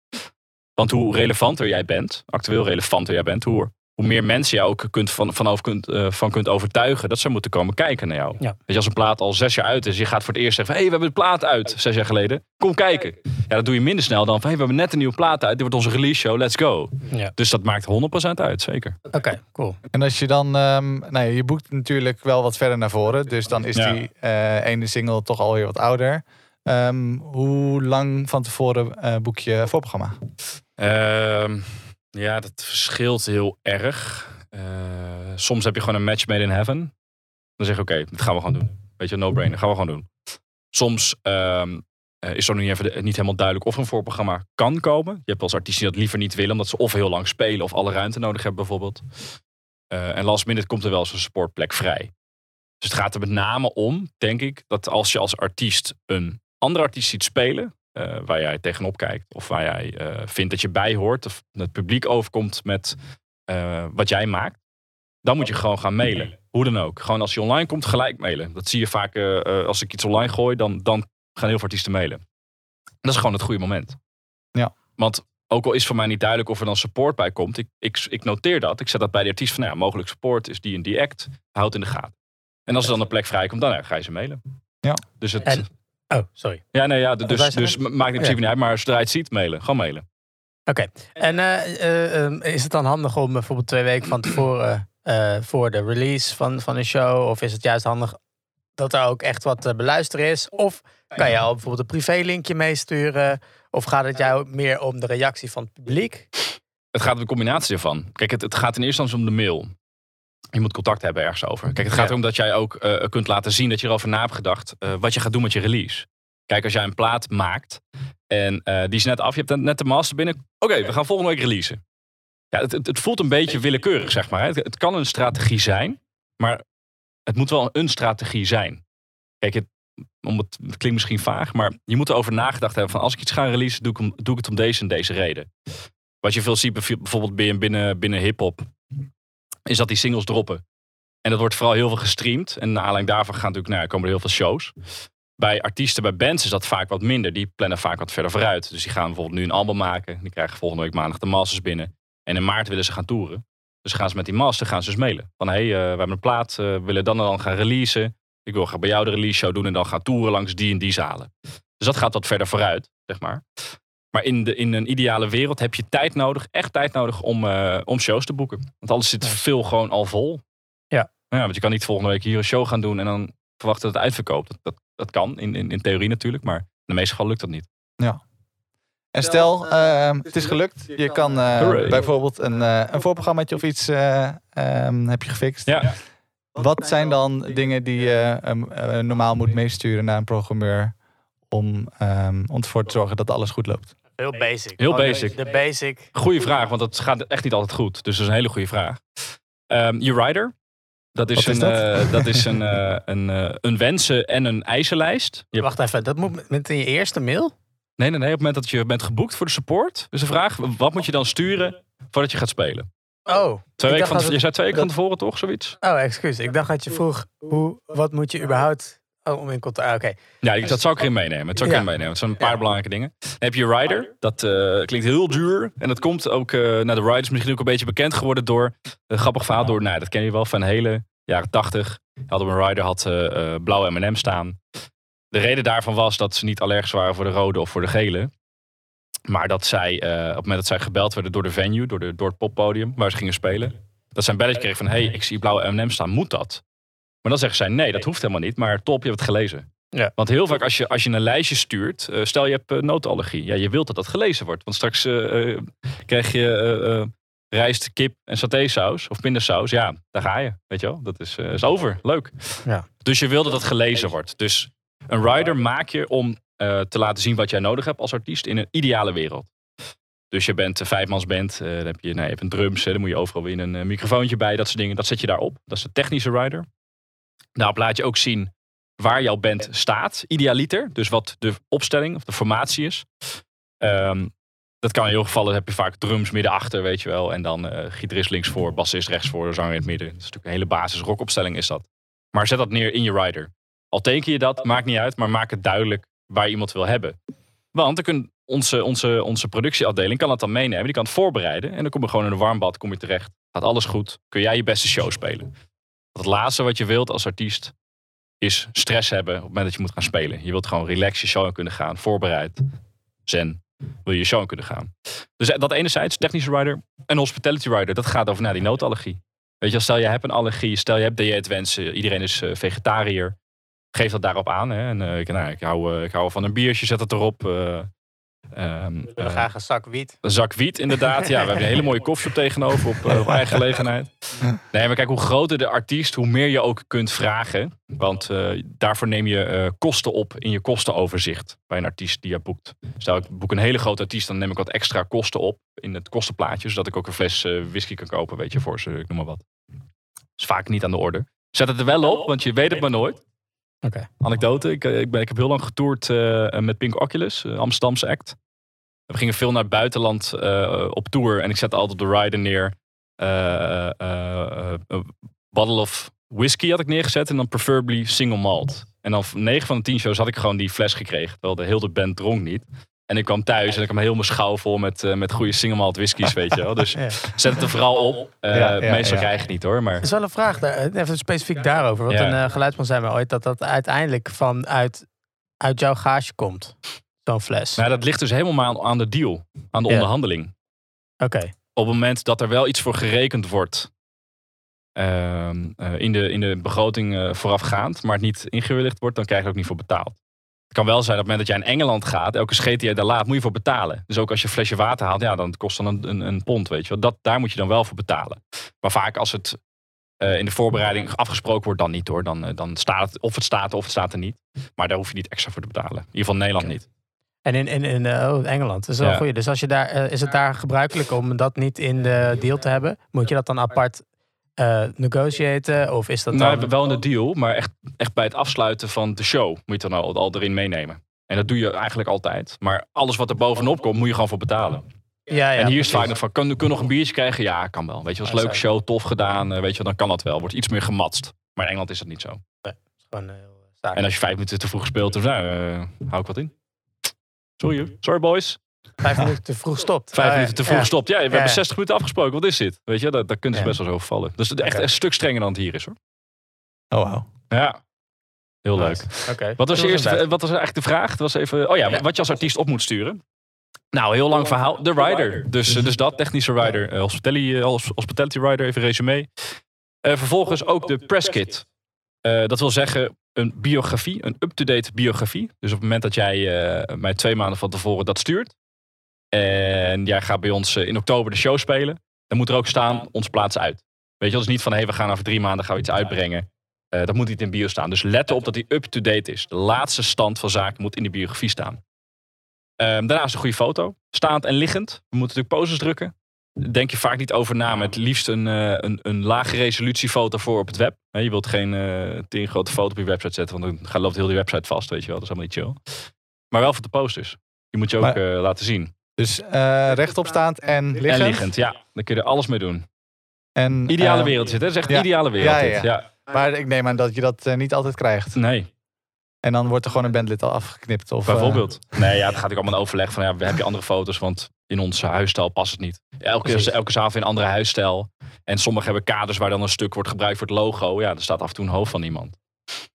Want hoe relevanter jij bent, actueel relevanter jij bent, hoe, hoe meer mensen je ook kunt van, vanaf kunt, uh, van kunt overtuigen dat ze moeten komen kijken naar jou. Ja. Weet je, als een plaat al zes jaar uit is, je gaat voor het eerst zeggen: hé, hey, we hebben een plaat uit, zes jaar geleden. Kom kijken. Ja, dat doe je minder snel dan van: hey, we hebben net een nieuwe plaat uit, dit wordt onze release show, let's go. Ja. Dus dat maakt 100% uit, zeker. Oké, cool. En als je dan, um, nou, je boekt natuurlijk wel wat verder naar voren, dus dan is die uh, ene single toch alweer wat ouder. Um, hoe lang van tevoren uh, boek je voorprogramma? Uh, ja, dat verschilt heel erg. Uh, soms heb je gewoon een match made in heaven. Dan zeg je, oké, dat gaan we gewoon doen. Weet je, no-brainer, gaan we gewoon doen. Soms um, is er niet, even, niet helemaal duidelijk of een voorprogramma kan komen. Je hebt als artiesten die dat liever niet willen, omdat ze of heel lang spelen of alle ruimte nodig hebben bijvoorbeeld. Uh, en last minute komt er wel eens een supportplek vrij. Dus het gaat er met name om, denk ik, dat als je als artiest een andere artiest ziet spelen, uh, waar jij tegenop kijkt. Of waar jij uh, vindt dat je bij hoort. Of het publiek overkomt met uh, wat jij maakt. Dan moet je gewoon gaan mailen. Hoe dan ook. Gewoon als je online komt, gelijk mailen. Dat zie je vaak als ik iets online gooi. Dan, dan gaan heel veel artiesten mailen. Dat is gewoon het goede moment. Ja. Want ook al is voor mij niet duidelijk of er dan support bij komt. Ik, ik, ik noteer dat. Ik zet dat bij de artiest van nou ja, mogelijk support is die en die act. Houd in de gaten. En als er dan een plek vrijkomt, dan ja, ga je ze mailen. Ja. Dus het, Oh, sorry. Ja, nee, ja, dus, dus maakt in principe niet uit. Maar zodra je het ziet, mailen. Gewoon mailen. Oké. En uh, uh, um, is het dan handig om bijvoorbeeld twee weken van tevoren uh, voor de release van, van een show? Of is het juist handig dat er ook echt wat te beluisteren is? Of kan je al bijvoorbeeld een privélinkje meesturen? Of gaat het jou meer om de reactie van het publiek? Het gaat om de combinatie ervan. Kijk, het, het gaat in eerste instantie om de mail. Je moet contact hebben ergens over. Kijk, het gaat erom dat jij ook uh, kunt laten zien dat je erover na hebt gedacht. Uh, wat je gaat doen met je release. Kijk, als jij een plaat maakt en uh, die is net af, je hebt net de master binnen. Oké, we gaan volgende week releasen. Ja, het, het, voelt een beetje willekeurig, zeg maar. Het, het, kan een strategie zijn, maar het moet wel een strategie zijn. Kijk, het, om het, het klinkt misschien vaag, maar je moet erover nagedacht hebben van als ik iets ga releasen, doe ik, doe ik het om deze en deze reden. Wat je veel ziet bijvoorbeeld binnen, binnen hip-hop, is dat die singles droppen. En dat wordt vooral heel veel gestreamd. En na aanleiding daarvan gaan natuurlijk, nou, komen er heel veel shows. Bij artiesten, bij bands is dat vaak wat minder. Die plannen vaak wat verder vooruit. Dus die gaan bijvoorbeeld nu een album maken. Die krijgen volgende week maandag de masters binnen. En in maart willen ze gaan toeren. Dus gaan ze met die master gaan ze mailen. Van hé, hey, uh, we hebben een plaat, uh, we willen dan dan gaan releasen. Ik wil graag bij jou de release show doen en dan gaan toeren langs die en die zalen. Dus dat gaat wat verder vooruit, zeg maar. Maar in, de, in een ideale wereld heb je tijd nodig, echt tijd nodig om, uh, om shows te boeken. Want alles zit veel gewoon al vol. Ja. ja. Want je kan niet volgende week hier een show gaan doen en dan verwachten dat het uitverkoopt. Dat, dat, dat kan, in, in, in theorie natuurlijk, maar in de meeste gevallen lukt dat niet. Ja. En stel, uh, het is gelukt. Je kan uh, bijvoorbeeld een, uh, een voorprogrammaatje of iets um, heb je gefixt. Ja. Wat zijn dan dingen die je um, normaal moet meesturen naar een programmeur om, um, om ervoor te zorgen dat alles goed loopt? Heel basic. Heel basic. De basic. Goeie vraag, want het gaat echt niet altijd goed. Dus dat is een hele goede vraag. je rider. Dat is, een, dat? uh, dat is een, uh, een, uh, een wensen- en een eisenlijst. Je Wacht even, dat moet met in je eerste mail? Nee, nee, nee. Op het moment dat je bent geboekt voor de support. Dus de vraag, wat moet je dan sturen voordat je gaat spelen? Oh. Twee weken van, het, je zei twee weken dat, van tevoren toch, zoiets? Oh, excuus. Ik dacht dat je vroeg, hoe, wat moet je überhaupt... Oh, om in contact... Ah, Oké. Okay. Ja, dat zou ik erin meenemen. Dat zou ik ja. erin meenemen. Het zijn een paar ja. belangrijke dingen. Dan heb je Rider. Dat uh, klinkt heel duur. En dat komt ook... Uh, nou, de Rider is misschien ook een beetje bekend geworden door... Een grappig verhaal door... Nou, dat ken je wel van hele jaren tachtig. Hadden we een Rider, had uh, blauwe M&M staan. De reden daarvan was dat ze niet allergisch waren voor de rode of voor de gele. Maar dat zij, op het moment dat zij gebeld werden door de venue, door, de, door het poppodium waar ze gingen spelen. Dat zij een belletje kregen van, hé, hey, ik zie blauwe M&M staan, moet dat? Maar dan zeggen zij, nee, dat hoeft helemaal niet. Maar top, je hebt het gelezen. Ja. Want heel vaak als je, als je een lijstje stuurt, uh, stel je hebt uh, notenallergie. Ja, je wilt dat dat gelezen wordt. Want straks krijg je rijst, kip en satésaus of pindasaus. Ja, daar ga je, weet je wel. Dat is, is over, leuk. Ja. Dus je wil dat dat gelezen wordt. Dus een rider maak je om te laten zien wat jij nodig hebt als artiest in een ideale wereld. Dus je bent een vijfmansband, dan heb je, nou, je hebt een drums, dan moet je overal weer een microfoontje bij, dat soort dingen. Dat zet je daarop. Dat is de technische rider. Daarop laat je ook zien waar jouw band staat, idealiter. Dus wat de opstelling of de formatie is. Um, dat kan in heel gevallen heb je vaak drums midden achter, weet je wel. En dan uh, gitarist links voor, bassist rechts voor, zanger in het midden. Dat is natuurlijk een hele basis rockopstelling is dat. Maar zet dat neer in je rider. Al teken je dat, maakt niet uit, maar maak het duidelijk waar je iemand wil hebben. Want dan kun onze, onze, onze productieafdeling kan het dan meenemen, die kan het voorbereiden. En dan kom je gewoon in een warm bad, kom je terecht. Gaat alles goed, kun jij je beste show spelen. Het laatste wat je wilt als artiest is stress hebben op het moment dat je moet gaan spelen. Je wilt gewoon relax je show kunnen gaan, voorbereid, zen, wil je je show kunnen gaan. Dus dat enerzijds, technische rider en hospitality rider, dat gaat over nou, die noodallergie. Weet je, stel je hebt een allergie, stel je hebt dieetwensen, iedereen is uh, vegetariër geef dat daarop aan. Hè. En, uh, ik, nou, ik, hou, ik hou van een biertje, zet het erop. Um, we willen graag een zak wiet. Een zak wiet, inderdaad. ja, we hebben een hele mooie koffie tegenover op, op eigen gelegenheid. Nee, maar kijk, hoe groter de artiest, hoe meer je ook kunt vragen. Want daarvoor neem je kosten op in je kostenoverzicht bij een artiest die je boekt. Stel, ik boek een hele grote artiest, dan neem ik wat extra kosten op in het kostenplaatje. Zodat ik ook een fles whisky kan kopen, weet je, voor ze, ik noem maar wat. Dat is vaak niet aan de orde. Zet het er wel op, want je weet het maar nooit. Okay. Anekdote. Ik, ik, ben, ik heb heel lang getoerd uh, met Pink Oculus, Amsterdamse act. We gingen veel naar het buitenland op tour. En ik zette altijd de rider neer. bottle of whisky had ik neergezet. En dan preferably single malt. En dan 9 van de 10 shows had ik gewoon die fles gekregen. Terwijl de hele band dronk niet. En ik kwam thuis en ik kwam heel mijn schouw vol met, uh, met goede single malt whiskies, weet je wel. Dus ja. zet het er vooral op. Uh, ja, ja, meestal krijg niet hoor. Maar... Het is wel een vraag, daar, even specifiek daarover. Want een uh, geluidsman zei me ooit dat dat uiteindelijk vanuit uit jouw gage komt. Zo'n fles. Nou, dat ligt dus helemaal aan de deal. Aan de onderhandeling. Oké. Okay. Op het moment dat er wel iets voor gerekend wordt. in, de, in de begroting voorafgaand. Maar het niet ingewilligd wordt. Dan krijg je er ook niet voor betaald. Het kan wel zijn dat op het moment dat jij in Engeland gaat, elke scheet die je daar laat, moet je voor betalen. Dus ook als je een flesje water haalt, ja, dan kost dan een, een, een pond, weet je wel. Dat, daar moet je dan wel voor betalen. Maar vaak als het uh, in de voorbereiding afgesproken wordt, dan niet hoor. Dan, uh, dan staat het, of het staat of het staat er niet. Maar daar hoef je niet extra voor te betalen. In ieder geval Nederland okay. niet. En in, in, in uh, oh, Engeland, dat is wel ja. goed. Dus als je daar, is het daar gebruikelijk om dat niet in de deal te hebben? Moet je dat dan apart uh, negotiëren? Of is dat nou, dan... wel in de deal, maar echt, echt bij het afsluiten van de show moet je het dan al, al erin meenemen. En dat doe je eigenlijk altijd. Maar alles wat er bovenop komt, moet je gewoon voor betalen. Ja, ja, en hier is het vaak precies. nog van, kun, kun je nog een biertje krijgen? Ja, kan wel. Weet je, een Ja, leuke show, tof gedaan. eh, weet je, dan kan dat wel. Wordt iets meer gematst. Maar in Engeland is dat niet zo. Gewoon eh, heel. En als je vijf minuten te vroeg speelt, dan nou, hou ik wat in. Sorry, sorry boys. Vijf minuten te vroeg stopt. Vijf minuten te vroeg ja. gestopt. Ja, we Ja. hebben 60 minuten afgesproken. Wat is dit? Weet je, daar, daar kunnen ze Ja. best wel zo overvallen. Dus het is echt een stuk strenger dan het hier is hoor. Oh, wow. Ja. Heel leuk. Wat was, je eerste, wat was eigenlijk de vraag? Het was even, oh ja, wat je als artiest op moet sturen. Nou, heel lang verhaal. De rider. Dus, eh, dus dat, technische rider. eh, hospitality, hos- hospitality rider, even resume. Vervolgens ook de press kit. Eh, dat wil zeggen een biografie, een up-to-date biografie. Dus op het moment dat jij eh, mij twee maanden van tevoren dat stuurt. En jij gaat bij ons eh, in oktober de show spelen. Dan moet er ook staan, ons plaats uit. Weet je, dat is niet van, hé, hey, we gaan over drie maanden gaan we iets uitbrengen. Eh, dat moet niet in bio staan. Dus let erop dat die up-to-date is. De laatste stand van zaken moet in de biografie staan. Ehm, daarnaast een goede foto. Staand en liggend. We moeten natuurlijk poses drukken. Denk je vaak niet over na. Met liefst een, eh, een, een lage resolutiefoto voor op het web. Je wilt geen uh, tien grote foto op je website zetten. Want dan gaat- loopt heel die website vast. Weet je wel. Dat is helemaal niet chill. Maar wel voor de posters. Die moet je ook Maar- laten zien. Dus eh rechtopstaand en liggend. En liggend, ja. Dan kun je er alles mee doen. En, Ideale eh, wereld zit, hè? Dat is echt ja. ideale wereld. Ja, ja. ja. Maar ik neem aan dat je dat eh, niet altijd krijgt. Nee. En dan wordt er gewoon een bandlid al afgeknipt. Of, Bijvoorbeeld. Nee, ja, het gaat ook allemaal een overleg van, ja, heb je andere foto's? Want in onze huisstijl past het niet. Elke, elke zaal heeft een andere huisstijl. En sommigen hebben kaders waar dan een stuk wordt gebruikt voor het logo. Ja, er staat af en toe een hoofd van iemand.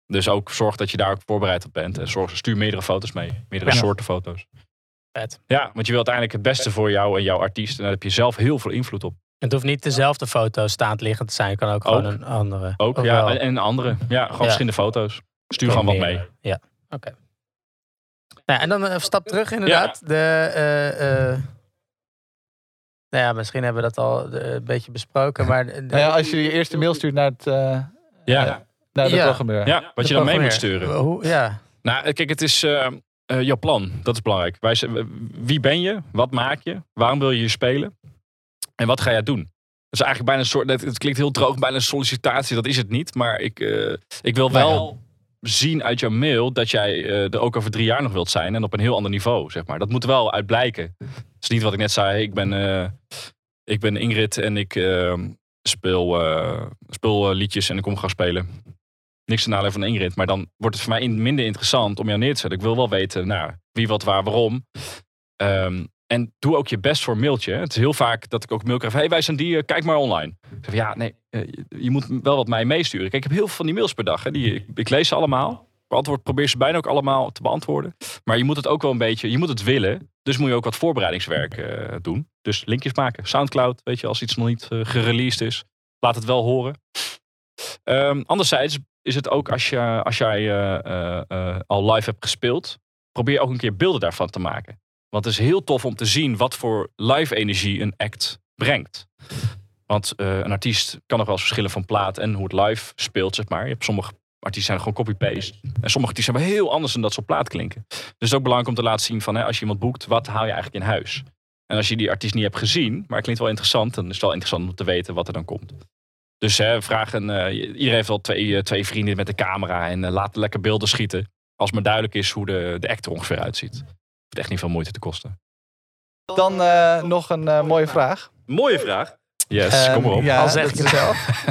Dus ook zorg dat je daar ook voorbereid op bent. En zorg, stuur meerdere foto's mee. Meerdere soorten foto's. Vet. Ja, want je wilt uiteindelijk het beste voor jou en jouw artiest. En daar heb je zelf heel veel invloed op. Het hoeft niet dezelfde foto staand liggend te zijn. Het kan ook gewoon een andere. Ook, ja. wel? En, en andere. Ja, gewoon verschillende foto's. Stuur gewoon wat mee. Ja, oké. Nou, en dan een stap terug inderdaad. De, eh, eh, nou ja, misschien hebben we dat al eh, een beetje besproken. Maar de- Nou ja, als je je eerste mail stuurt naar het, eh Ja, naar de Ja. programmeur. ja wat je dan mee moet sturen. Hoe, ja, Nou, kijk, het is eh, jouw plan. Dat is belangrijk. Wij, wie ben je? Wat maak je? Waarom wil je hier spelen? En wat ga jij doen? Dat is eigenlijk bijna een soort. Het klinkt heel droog, bijna een sollicitatie. Dat is het niet. Maar ik, eh, ik wil wel zien uit jouw mail dat jij eh, er ook over drie jaar nog wilt zijn. En op een heel ander niveau, zeg maar. Dat moet er wel uit blijken. Het is niet wat ik net zei. Ik ben, ik ben Ingrid en ik speel, speel liedjes en ik kom gaan spelen niks te nadelen van Ingrid. Maar dan wordt het voor mij in- minder interessant om jou neer te zetten. Ik wil wel weten, nou, wie, wat, waar, waarom. Ehm, en doe ook je best voor een mailtje. Het is heel vaak dat ik ook mail krijg. Hey, wij zijn die, eh, kijk maar online. Zeg, ja, nee, eh, je- moet wel wat mij meesturen. Kijk, ik heb heel veel van die mails per dag. Hè. Die, ik, ik lees ze allemaal. Beantwoord, probeer ze bijna ook allemaal te beantwoorden. Maar je moet het ook wel een beetje, je moet het willen. Dus moet je ook wat voorbereidingswerk eh, doen. Dus linkjes maken. Soundcloud, weet je, als iets nog niet eh, gereleased is. Laat het wel horen. Ehm, anderzijds is het ook als, je, als jij eh, eh, eh, al live hebt gespeeld, probeer ook een keer beelden daarvan te maken. Want het is heel tof om te zien wat voor live energie een act brengt. Want een artiest kan nog wel eens verschillen van plaat en hoe het live speelt, zeg maar. Je hebt sommige artiesten zijn gewoon copy-paste. En sommige artiesten wel heel anders dan dat ze op plaat klinken. Dus het is ook belangrijk om te laten zien van, hè, als je iemand boekt, wat haal je eigenlijk in huis? En als je die artiest niet hebt gezien, maar het klinkt wel interessant, dan is het wel interessant om te weten wat er dan komt. Dus hè, vragen, eh, iedereen heeft wel twee, eh, twee vrienden met de camera en eh, laat lekker beelden schieten. Als maar duidelijk is hoe de, de act er ongeveer uitziet. Hoeft echt niet veel moeite te kosten. Dan eh, nog een eh, mooie vraag. Mooie vraag. Yes, kom maar op. ja, al zeg ik dat- het zelf.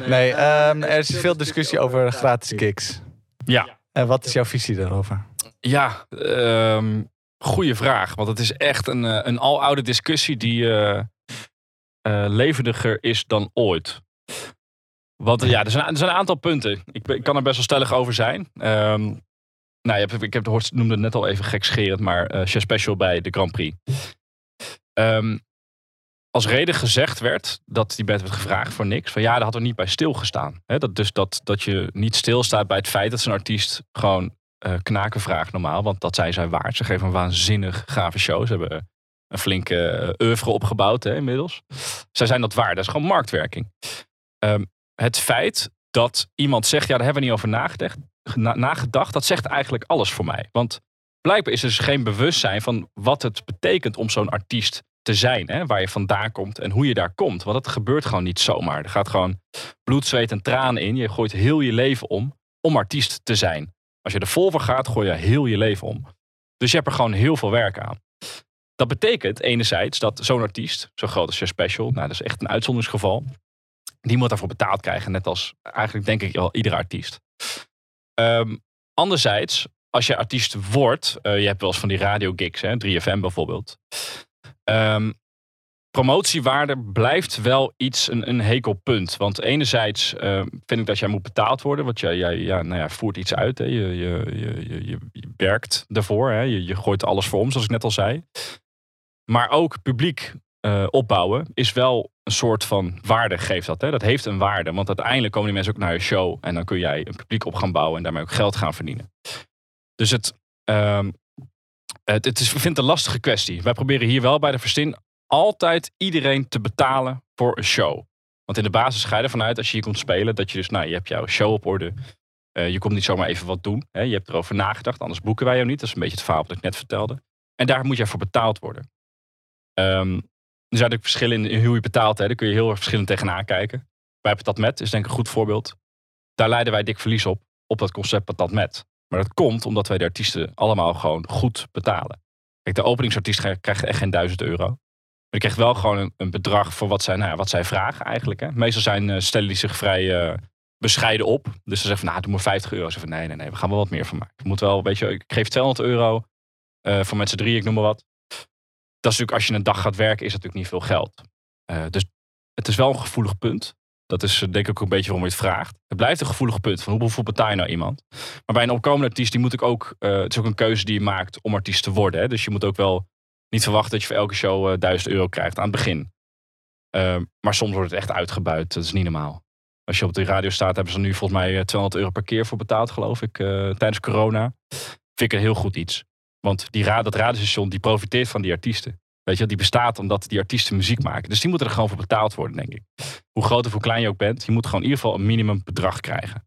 [LAUGHS] Nee, ehm, er is veel discussie over gratis gigs. Ja, En wat is jouw visie daarover? ja ehm goede vraag. Want het is echt een, een aloude discussie die eh, levendiger is dan ooit. Want ja, er zijn, er zijn een aantal punten. Ik, kan er best wel stellig over zijn. Ehm, nou, je ik heb de Horst noemde het net al even gekscherend, maar chef special bij de Grand Prix. Ehm, als reden gezegd werd dat die bed werd gevraagd voor niks. Van ja, daar had er niet bij stilgestaan. Hè, dat, dus dat, dat je niet stilstaat bij het feit dat zo'n artiest gewoon eh, knaken vraagt normaal. Want dat zijn zij waard. Ze geven een waanzinnig gave show. Ze hebben een flinke oeuvre opgebouwd hè, inmiddels. Zij zijn dat waard. Dat is gewoon marktwerking. Ehm, het feit dat iemand zegt, ja, daar hebben we niet over nagedacht, na- nagedacht, dat zegt eigenlijk alles voor mij. Want blijkbaar is er dus geen bewustzijn van wat het betekent om zo'n artiest te zijn. Hè? Waar je vandaan komt en hoe je daar komt. Want dat gebeurt gewoon niet zomaar. Er gaat gewoon bloed, zweet en tranen in. Je gooit heel je leven om om artiest te zijn. Als je er vol voor gaat, gooi je heel je leven om. Dus je hebt er gewoon heel veel werk aan. Dat betekent enerzijds dat zo'n artiest, zo groot als je special, nou dat is echt een uitzonderingsgeval, die moet daarvoor betaald krijgen. Net als eigenlijk denk ik wel iedere artiest. Ehm, anderzijds, als je artiest wordt, uh, je hebt wel eens van die radio gigs, hè, 3FM bijvoorbeeld. Um, promotiewaarde blijft wel iets een, een hekelpunt. Want enerzijds uh, vind ik dat jij moet betaald worden. Want jij, jij ja, nou ja, voert iets uit. Hè. Je, je, je, je, werkt ervoor. Hè. Je, je gooit alles voor om, zoals ik net al zei. Maar ook publiek uh, opbouwen is wel een soort van waarde geeft dat. Hè? Dat heeft een waarde. Want uiteindelijk komen die mensen ook naar je show. En dan kun jij een publiek op gaan bouwen en daarmee ook geld gaan verdienen. Dus het, um, het, is, ik een lastige kwestie. Wij proberen hier wel bij de Verstin altijd iedereen te betalen voor een show. Want in de basis ga je ervan uit als je hier komt spelen, dat je dus, nou, je hebt jouw show op orde. Uh, je komt niet zomaar even wat doen. Hè? Je hebt erover nagedacht, anders boeken wij jou niet. Dat is een beetje het verhaal dat ik net vertelde. En daar moet jij voor betaald worden. Um, er zijn natuurlijk verschillen in hoe je betaalt. Hè. Daar kun je heel erg verschillend tegenaan kijken. Bij Patat Met is denk ik een goed voorbeeld. Daar leiden wij dik verlies op, op dat concept Patat Met. Maar dat komt omdat wij de artiesten allemaal gewoon goed betalen. Kijk, de openingsartiest krijgt echt geen duizend euro. Maar die krijgt wel gewoon een, een bedrag voor wat zij, nou ja, wat zij vragen eigenlijk. Hè. Meestal zijn, uh, stellen die zich vrij uh, bescheiden op. Dus ze zeggen van, nou, doe maar 50 euro. Ze zeggen nee, nee, nee, we gaan wel wat meer van maken. Je moet wel, weet je, ik geef 200 euro uh, voor met z'n drie, ik noem maar wat dat is natuurlijk, als je een dag gaat werken, is dat natuurlijk niet veel geld. Uh, dus het is wel een gevoelig punt. Dat is eh, denk ik ook een beetje waarom je het vraagt. Het blijft een gevoelig punt van hoeveel betaal je nou iemand. Maar bij een opkomende artiest, die moet ik ook, uh, het is ook een keuze die je maakt om artiest te worden. Hè? Dus je moet ook wel niet verwachten dat je voor elke show uh, 1000 euro krijgt aan het begin. Uh, maar soms wordt het echt uitgebuit. Dat is niet normaal. Als je op de radio staat, hebben ze nu volgens mij 200 euro per keer voor betaald, geloof ik, tijdens corona. Vind ik een heel goed iets. Want die, dat radiostation die profiteert van die artiesten. Weet je, die bestaat omdat die artiesten muziek maken. Dus die moeten er gewoon voor betaald worden, denk ik. Hoe groot of hoe klein je ook bent, je moet gewoon in ieder geval een minimum bedrag krijgen.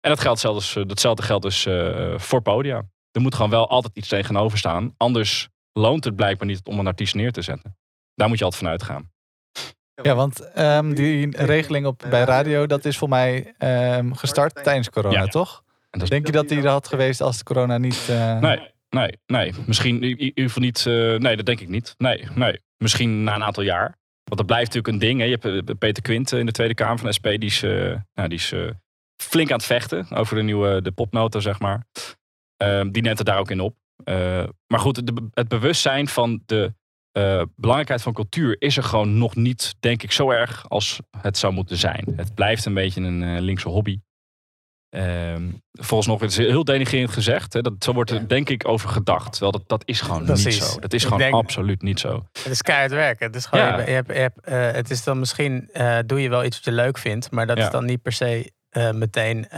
En dat geldt zelfs, eh, datzelfde geldt dus uh, voor podia. Er moet gewoon wel altijd iets tegenover staan. Anders loont het blijkbaar niet om een artiest neer te zetten. Daar moet je altijd van uitgaan. Ja, want um, die regeling op, bij radio, dat is voor mij um, gestart tijdens corona, ja. toch? Denk je dat die er had geweest als de corona niet... Uh... Nee, Nee, nee. Misschien in ieder geval niet. Uh, nee, dat denk ik niet. Nee, nee. Misschien na een aantal jaar. Want dat blijft natuurlijk een ding. Hè. Je hebt eh, Peter Quint in de Tweede Kamer van de SP. Die is, nou, die is flink aan het vechten over de nieuwe de popnota, zeg maar. Ehm, die neemt het daar ook in op. maar goed, het bewustzijn van de belangrijkheid van cultuur is er gewoon nog niet, denk ik, zo erg als het zou moeten zijn. Het blijft een beetje een linkse hobby. Um, volgens nog, het is heel denigrerend gezegd. Hè, dat, zo wordt er denk ik over gedacht. Terwijl dat, dat is gewoon niet zo. Dat is gewoon absoluut niet zo. Het is keihard werken. Het is, gewoon, je, hebt, je hebt, uh, het is dan misschien, uh, doe je wel iets wat je leuk vindt. Maar dat ja. is dan niet per se uh, meteen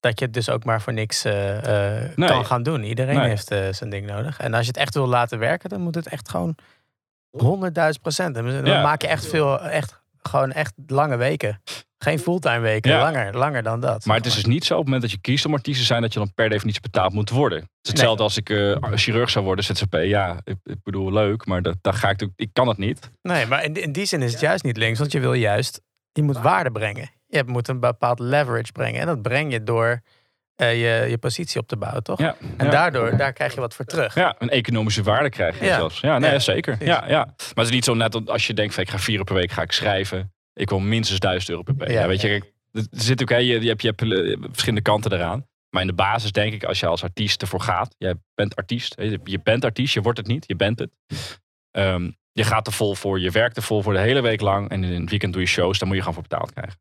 dat je het dus ook maar voor niks nee. kan gaan doen. Iedereen nee. heeft zijn ding nodig. En als je het echt wil laten werken, dan moet het echt gewoon 100.000 procent. Dan maak je echt veel, echt, gewoon echt lange weken. Geen fulltime weken, ja. langer, langer dan dat. Maar het is dus niet zo op het moment dat je kiest om artiest te zijn, dat je dan per definitie betaald moet worden. Het is hetzelfde nee. als ik uh, chirurg zou worden, ZZP. Ja, ik, ik bedoel leuk, maar dat, dat ga ik, ik kan het niet. Nee, maar in, in die zin is het juist niet links, want je wil juist, je moet waarde brengen. Je moet een bepaald leverage brengen en dat breng je door uh, je, je positie op te bouwen, toch? Ja, en ja. daardoor, daar krijg je wat voor terug. Ja, een economische waarde krijg je ja. zelfs. Ja, nee, zeker. Ja, ja. Maar het is niet zo net als je denkt, van, ik ga vier uur per week ga ik schrijven. Ik wil minstens 1000 euro per week. Ja, weet je, er zit ook, je, je, hebt, je hebt eh, verschillende kanten eraan. Maar in de basis denk ik, als je als artiest ervoor gaat. Jij bent artiest. Je bent artiest, je wordt het niet, je bent het. Um, je gaat er vol voor, je werkt er vol voor de hele week lang. En in het weekend doe je shows, dan moet je gewoon voor betaald krijgen.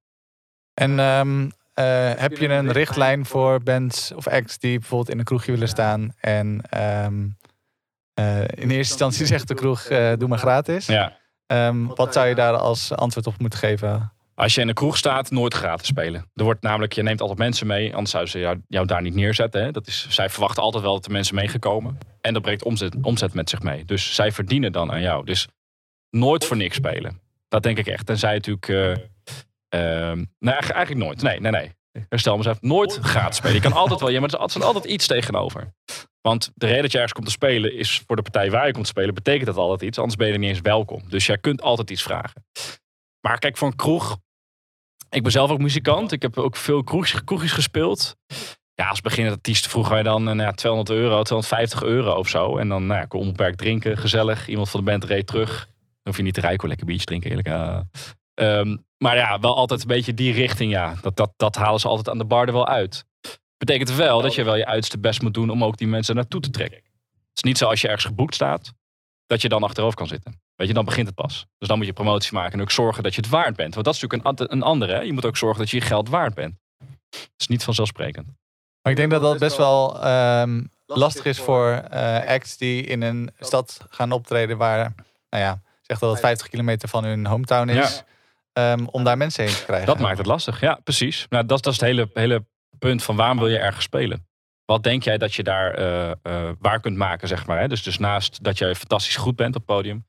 En um, uh, heb je een richtlijn voor bands of acts die bijvoorbeeld in een kroegje willen staan? En um, uh, in eerste instantie zegt de kroeg, uh, doe maar gratis. Ja. Um, wat zou je daar als antwoord op moeten geven? Als je in de kroeg staat, nooit gratis spelen. Er wordt namelijk, je neemt altijd mensen mee, anders zouden ze jou, jou daar niet neerzetten. Hè? Dat is, zij verwachten altijd wel dat er mensen meegekomen. En dat brengt omzet, omzet met zich mee. Dus zij verdienen dan aan jou. Dus nooit voor niks spelen. Dat denk ik echt. Tenzij natuurlijk. Uh, uh, nee, eigenlijk nooit. Nee, nee, nee. Herstel mezelf. Nooit gratis spelen. Je kan altijd wel, ja, maar er is altijd iets tegenover. Want de reden dat je ergens komt te spelen is voor de partij waar je komt te spelen, betekent dat altijd iets. Anders ben je niet eens welkom. Dus jij kunt altijd iets vragen. Maar kijk, een kroeg. Ik ben zelf ook muzikant. Ik heb ook veel kroegjes, kroegjes gespeeld. Ja, als beginnend artiest vroeg wij dan uh, nou ja, 200 euro, 250 euro of zo. En dan nou ja, kon onbeperkt drinken, gezellig. Iemand van de band reed terug. Dan hoef je niet te rijden, lekker biertje drinken eerlijk. Uh, maar ja, wel altijd een beetje die richting. Ja, dat, dat, dat halen ze altijd aan de bar er wel uit. Betekent wel dat je wel je uiterste best moet doen om ook die mensen naartoe te trekken. Het is niet zo als je ergens geboekt staat, dat je dan achterover kan zitten. Weet je, dan begint het pas. Dus dan moet je promotie maken en ook zorgen dat je het waard bent. Want dat is natuurlijk een, een andere. Hè? Je moet ook zorgen dat je je geld waard bent. Dat is niet vanzelfsprekend. Maar ik denk dat dat best wel um, lastig is voor uh, acts die in een stad gaan optreden waar, nou ja, zeg dat het 50 kilometer van hun hometown is. Um, om daar mensen heen te krijgen. Dat maakt het lastig, ja, precies. Nou, dat, dat is het hele, hele punt van waarom wil je ergens spelen? Wat denk jij dat je daar uh, uh, waar kunt maken, zeg maar? Hè? Dus, dus naast dat jij fantastisch goed bent op podium,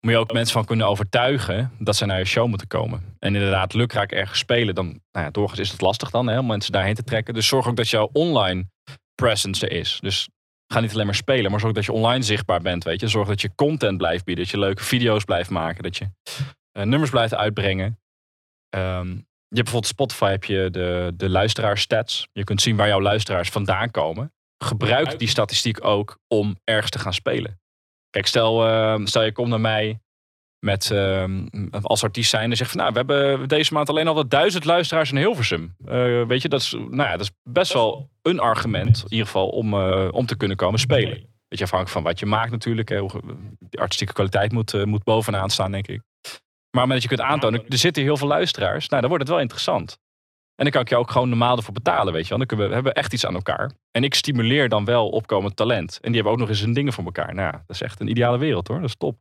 moet je ook mensen van kunnen overtuigen dat ze naar je show moeten komen. En inderdaad, lukraak ergens spelen, dan, nou ja, doorgaans is het lastig dan, hè, om mensen daarheen te trekken. Dus zorg ook dat jouw online presence er is. Dus ga niet alleen maar spelen, maar zorg dat je online zichtbaar bent, weet je. Zorg dat je content blijft bieden, dat je leuke video's blijft maken, dat je uh, nummers blijft uitbrengen. Um, je hebt bijvoorbeeld Spotify heb je de, de luisteraarstats. Je kunt zien waar jouw luisteraars vandaan komen. Gebruik die statistiek ook om ergens te gaan spelen. Kijk, stel, uh, stel je komt naar mij met, uh, als artiest zijn en zegt van nou, we hebben deze maand alleen al wat duizend luisteraars in Hilversum. Uh, weet je, dat is, nou ja, dat is best wel een argument in ieder geval om, uh, om te kunnen komen spelen. Weet je, afhankelijk van wat je maakt natuurlijk. Hè, de artistieke kwaliteit moet, moet bovenaan staan, denk ik. Maar omdat je kunt aantonen, er zitten heel veel luisteraars. Nou, dan wordt het wel interessant. En dan kan ik je ook gewoon normaal ervoor betalen, weet je wel. Dan kunnen we, hebben we echt iets aan elkaar. En ik stimuleer dan wel opkomend talent. En die hebben ook nog eens hun dingen voor elkaar. Nou, dat is echt een ideale wereld hoor. Dat is top.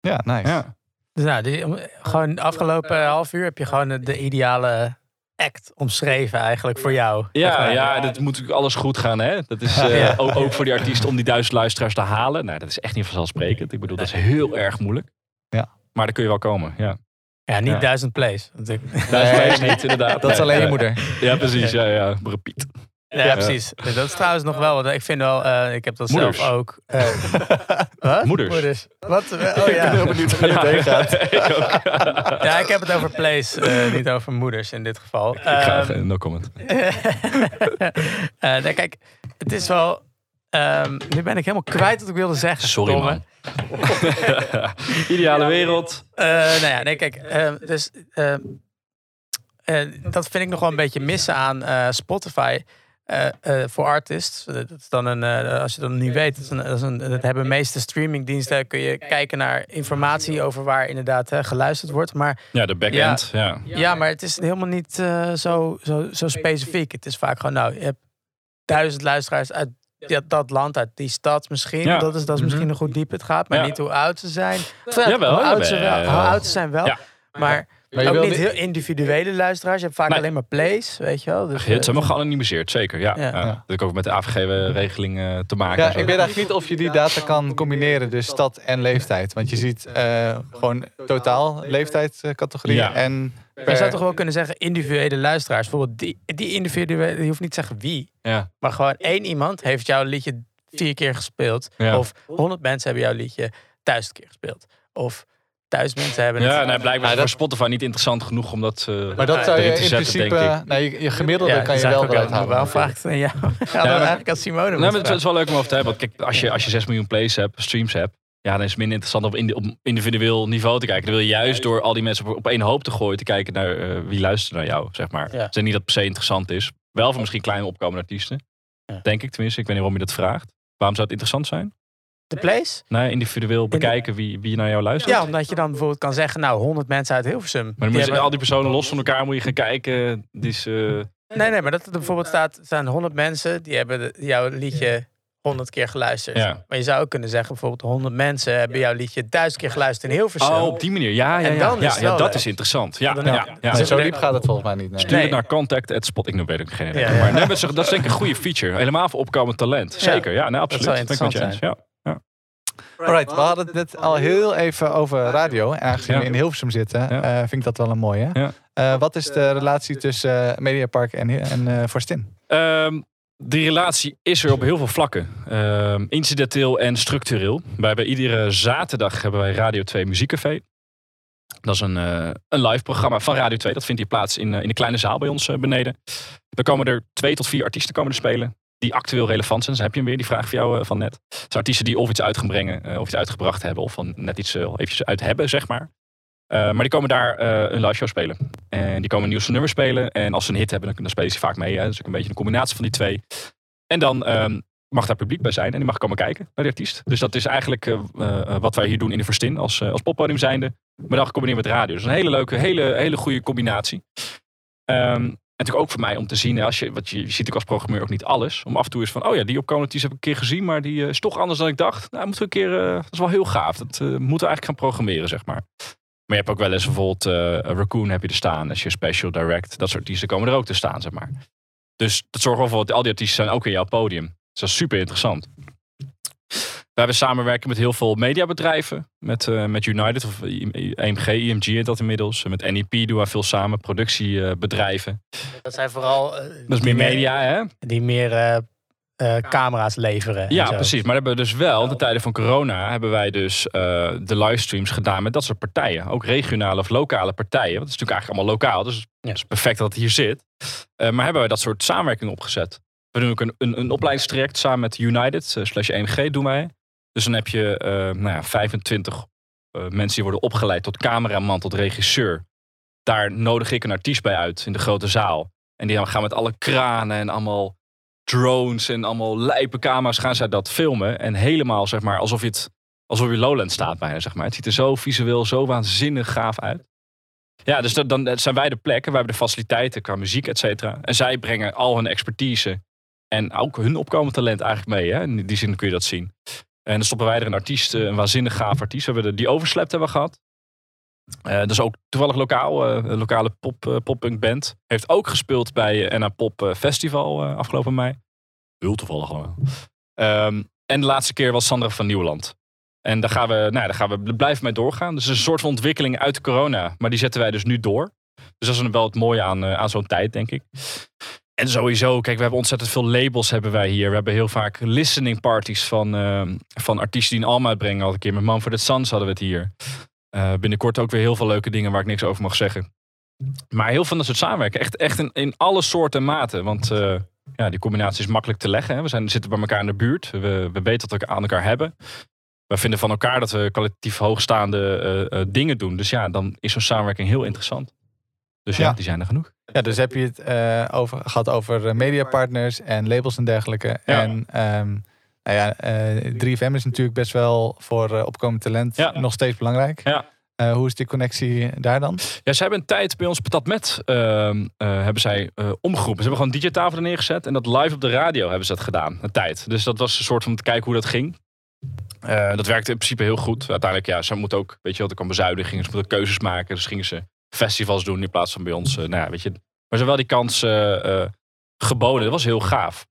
Ja, nice. Ja. Dus nou, die, gewoon de afgelopen half uur heb je gewoon de ideale act omschreven eigenlijk voor jou. Ja, ja, dat moet natuurlijk alles goed gaan. Hè? Dat is [LAUGHS] uh, ook, ook, voor die artiest om die duizend luisteraars te halen. Nou, dat is echt niet vanzelfsprekend. Ik bedoel, dat is heel erg moeilijk. Ja. Maar daar kun je wel komen, ja. Ja, niet duizend plays. Duizend plays [LAUGHS] niet, inderdaad. Dat is alleen je moeder. Ja, precies. Ja, ja. Repeat. Ja, precies. Dat is trouwens nog wel, want ik vind wel, uh, ik heb dat Moeders. zelf ook. Uh, [LAUGHS] wat? Moeders. Moeders. Wat? Oh [LAUGHS] ja. Ik ben heel benieuwd waar je heen gaat. ik ook. ja, ik heb het over plays, uh, niet over moeders in dit geval. Ik ga um, no comment. nee, kijk, het is wel, um, nu ben ik helemaal kwijt wat ik wilde zeggen. Sorry man. [LAUGHS] Ideale wereld. Uh, nou ja, nee, kijk. Uh, dus, uh, dat vind ik nog wel een beetje missen aan Spotify. voor artists. Dat is dan een, als je dat niet weet, dat, is een, dat, is een, dat hebben de meeste streamingdiensten. Kun je kijken naar informatie over waar inderdaad geluisterd wordt. Maar, ja, de backend. Ja, ja. ja maar het is helemaal niet zo, zo, zo specifiek. Het is vaak gewoon, nou, je hebt duizend luisteraars uit ja, dat land, uit die stad misschien. Ja. Dat is, dat is misschien nog goed diep het gaat. Maar Ja. niet hoe oud ze zijn. Jawel, hoe, oud ze wel, hoe oud ze zijn wel. Ja. Maar, Maar je ook wil niet heel individuele luisteraars. Je hebt vaak Nee. alleen maar plays, weet je wel. Dus, Het zijn wel geanonimiseerd, zeker. Ja. Ja. Dat ik ook met de AVG-regeling te maken. Ja, ik weet eigenlijk niet of je die data kan combineren, dus stad en leeftijd. Want je ziet eh, gewoon totaal leeftijdscategorie Ja. en je zou toch wel kunnen zeggen individuele luisteraars. Bijvoorbeeld die, die individuele, je hoeft niet te zeggen wie. ja. Maar gewoon één iemand heeft jouw liedje vier keer gespeeld. Ja. Of honderd mensen hebben jouw liedje duizend keer gespeeld. Of duizend mensen hebben. Ja, nee, blijkbaar is Ja, het dat- voor Spotify niet interessant genoeg om dat eh, Maar dat zou je in zetten, principe, nee, je, je gemiddelde Ja, kan je wel eruit halen. Wel vraag [LAUGHS] ik aan jou. Ja, dan maar- eigenlijk als Simone Nee, moet maar het is wel leuk om over te hebben. Want kijk, als je, als je 6 miljoen plays hebt, streams hebt, ja, dan is het minder interessant om op individueel niveau te kijken. Dan wil je juist door al die mensen op, op één hoop te gooien, te kijken naar eh, wie luistert naar jou, zeg maar. Ja. Het is niet dat het per se interessant is. Wel voor misschien kleine opkomende artiesten. Ja. Denk ik tenminste. Ik weet niet waarom je dat vraagt. Waarom zou het interessant zijn? De plays? Nee, individueel bekijken wie, wie naar jou luistert. Ja, omdat je dan bijvoorbeeld kan zeggen, nou, 100 mensen uit Hilversum. Maar die dan moet je hebben- al die personen los van elkaar moet je gaan kijken. Die is, eh, Nee, nee, maar dat er bijvoorbeeld staat, er zijn 100 mensen die hebben de- jouw liedje 100 keer geluisterd. Ja. Maar je zou ook kunnen zeggen, bijvoorbeeld 100 mensen hebben jouw liedje duizend keer geluisterd in Hilversum. Oh, op die manier. Ja, ja, En ja. dan ja, is het ja, wel dat is interessant. Ja, ja, ja. ja. Nee, zo diep gaat het volgens mij niet. Nee. Stuur het naar contact at spot. Ik weet ook geen idee. Ja, ja. Maar nee, dat, is, dat is denk ik een goede feature. Helemaal voor opkomend talent. Zeker, ja, nee, absoluut. zou met je interessant Ja. Alright, we hadden het net al heel even over radio. En aangezien Ja. we in Hilversum zitten, Ja. eh, vind ik dat wel een mooie. Ja. Eh, wat is de relatie tussen eh, Mediapark en, en eh, Forstin? Ehm, die relatie is er op heel veel vlakken. Ehm, incidenteel en structureel. Wij hebben iedere zaterdag hebben wij Radio 2 Muziekcafé. Dat is een, een live programma van Radio 2. Dat vindt hier plaats in, in de kleine zaal bij ons beneden. Er komen er twee tot vier artiesten komen er spelen die actueel relevant zijn. Dus heb je hem weer, die vraag van jou van net. Het zijn artiesten die of iets uit gaan brengen, of iets uitgebracht hebben, of van net iets eventjes uit hebben, zeg maar. maar die komen daar een live show spelen. En die komen nieuwste nummers spelen. En als ze een hit hebben, dan, dan spelen ze vaak mee. Hè. Dus ook een beetje een combinatie van die twee. En dan ehm, mag daar publiek bij zijn en die mag komen kijken naar de artiest. Dus dat is eigenlijk wat wij hier doen in de Verstin als, als poppodium zijnde. Maar dan gecombineerd met radio. Dus een hele leuke, hele, hele goede combinatie. En natuurlijk ook voor mij om te zien, als je, wat je, ziet ook als programmeur ook niet alles. Om af en toe eens van, oh ja, die artiest heb ik een keer gezien, maar die is toch anders dan ik dacht. Nou, moeten we een keer, dat is wel heel gaaf. Dat moeten we eigenlijk gaan programmeren, zeg maar. Maar je hebt ook wel eens bijvoorbeeld Raccoon heb je er staan, als je special direct. Dat soort artiesten komen er ook te staan, zeg maar. Dus dat zorgt wel voor al die artiesten zijn ook in jouw podium. Dat is super interessant. We hebben samenwerken met heel veel mediabedrijven. Met, uh, met United of EMG, IMG heet dat inmiddels. Met NEP doen we veel samen, productiebedrijven. Dat zijn vooral... Uh, dat is meer media, hè? Die meer uh, uh, camera's leveren. Ja, precies. Maar hebben we dus wel, de tijden van corona, hebben wij dus de livestreams gedaan met dat soort partijen. Ook regionale of lokale partijen. Want het is natuurlijk eigenlijk allemaal lokaal. Dus ja. het is perfect dat het hier zit. Maar hebben wij dat soort samenwerking opgezet. We doen ook een, een, een opleidingstraject samen met United, slash EMG doen wij. Dus dan heb je nou ja, 25 mensen die worden opgeleid tot cameraman, tot regisseur. Daar nodig ik een artiest bij uit in de grote zaal. En die gaan met alle kranen en allemaal drones en allemaal lijpe camera's gaan zij dat filmen. En helemaal zeg maar alsof je, het, alsof je Lowland staat bijna zeg maar. Het ziet er zo visueel, zo waanzinnig gaaf uit. Ja, dus dan zijn wij de plekken. Wij hebben de faciliteiten qua muziek, et cetera. En zij brengen al hun expertise en ook hun opkomend talent eigenlijk mee. Hè? In die zin kun je dat zien. En dan stoppen wij er een artiest, een waanzinnig gaaf artiest. We hebben de, die overslept hebben gehad. Uh, dat is ook toevallig lokaal, uh, een lokale pop, uh, poppunk band. Heeft ook gespeeld bij NA Pop Festival afgelopen mei. Heel toevallig allemaal. Um, en de laatste keer was Sandra van Nieuwland. En daar gaan we, nou, daar gaan we blijven mee doorgaan. Dus een soort van ontwikkeling uit corona. Maar die zetten wij dus nu door. Dus dat is wel het mooie aan, aan zo'n tijd, denk ik. En sowieso, kijk, we hebben ontzettend veel labels hebben wij hier. We hebben heel vaak listening parties van, uh, van artiesten die een album uitbrengen. Al een keer met Man for the Suns hadden we het hier. Uh, binnenkort ook weer heel veel leuke dingen waar ik niks over mag zeggen. Maar heel veel dat soort samenwerken. Echt, echt in, in alle soorten en maten. Want uh, ja, die combinatie is makkelijk te leggen. Hè. We zijn, zitten bij elkaar in de buurt. We, we weten wat we aan elkaar hebben. We vinden van elkaar dat we kwalitatief hoogstaande dingen doen. Dus ja, dan is zo'n samenwerking heel interessant. Dus ja, ja, die zijn er genoeg. Ja, dus heb je het over, gehad over mediapartners en labels en dergelijke. Ja. En um, nou ja, uh, 3FM is natuurlijk best wel voor uh, opkomend talent ja. nog steeds belangrijk. Ja. Uh, hoe is die connectie daar dan? Ja, ze hebben een tijd bij ons patat met uh, hebben zij omgeroepen. Ze hebben gewoon DJ-tafel er neergezet en dat live op de radio hebben ze dat gedaan. Een tijd. Dus dat was een soort van te kijken hoe dat ging. dat werkte in principe heel goed. Uiteindelijk, ja, ze moeten ook, weet je wat, er kwam bezuinigingen. Ze moeten keuzes maken. Dus gingen ze festivals doen in plaats van bij ons. nou ja, weet je. Maar ze wel die kans geboden. Dat was heel gaaf.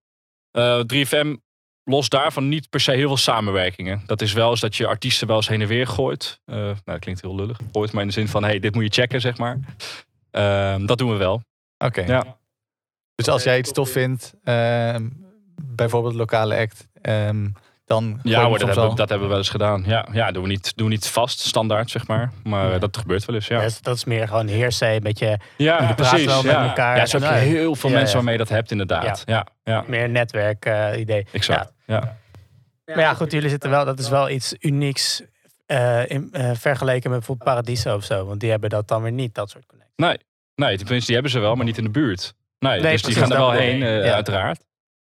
3FM los daarvan niet per se heel veel samenwerkingen. Dat is wel eens dat je artiesten wel eens heen en weer gooit. Nou, dat klinkt heel lullig. Gooit, maar in de zin van, hey, dit moet je checken, zeg maar. Uh, dat doen we wel. Oké. Ja. Dus als jij iets tof vindt, uh, bijvoorbeeld lokale act, ehm, dan ja, hoor, dat, hebben, dat hebben we wel eens gedaan. Ja, ja doen, we niet, doen we niet vast, standaard, zeg maar. Maar ja. dat gebeurt wel eens, ja. ja dat is meer gewoon heersen, een beetje ja, precies, ja. met elkaar. Ja, zo heb je heel veel mensen waarmee je dat hebt, inderdaad. Ja. Ja. Meer netwerk uh, idee. Exact, ja. Maar ja, goed, jullie zitten wel, dat is wel iets unieks uh, in, uh, vergeleken met bijvoorbeeld Paradiso of zo. Want die hebben dat dan weer niet, dat soort connecties. Nee, nee tenminste, die hebben ze wel, maar niet in de buurt. Nee, nee dus die gaan er wel heen, uiteraard.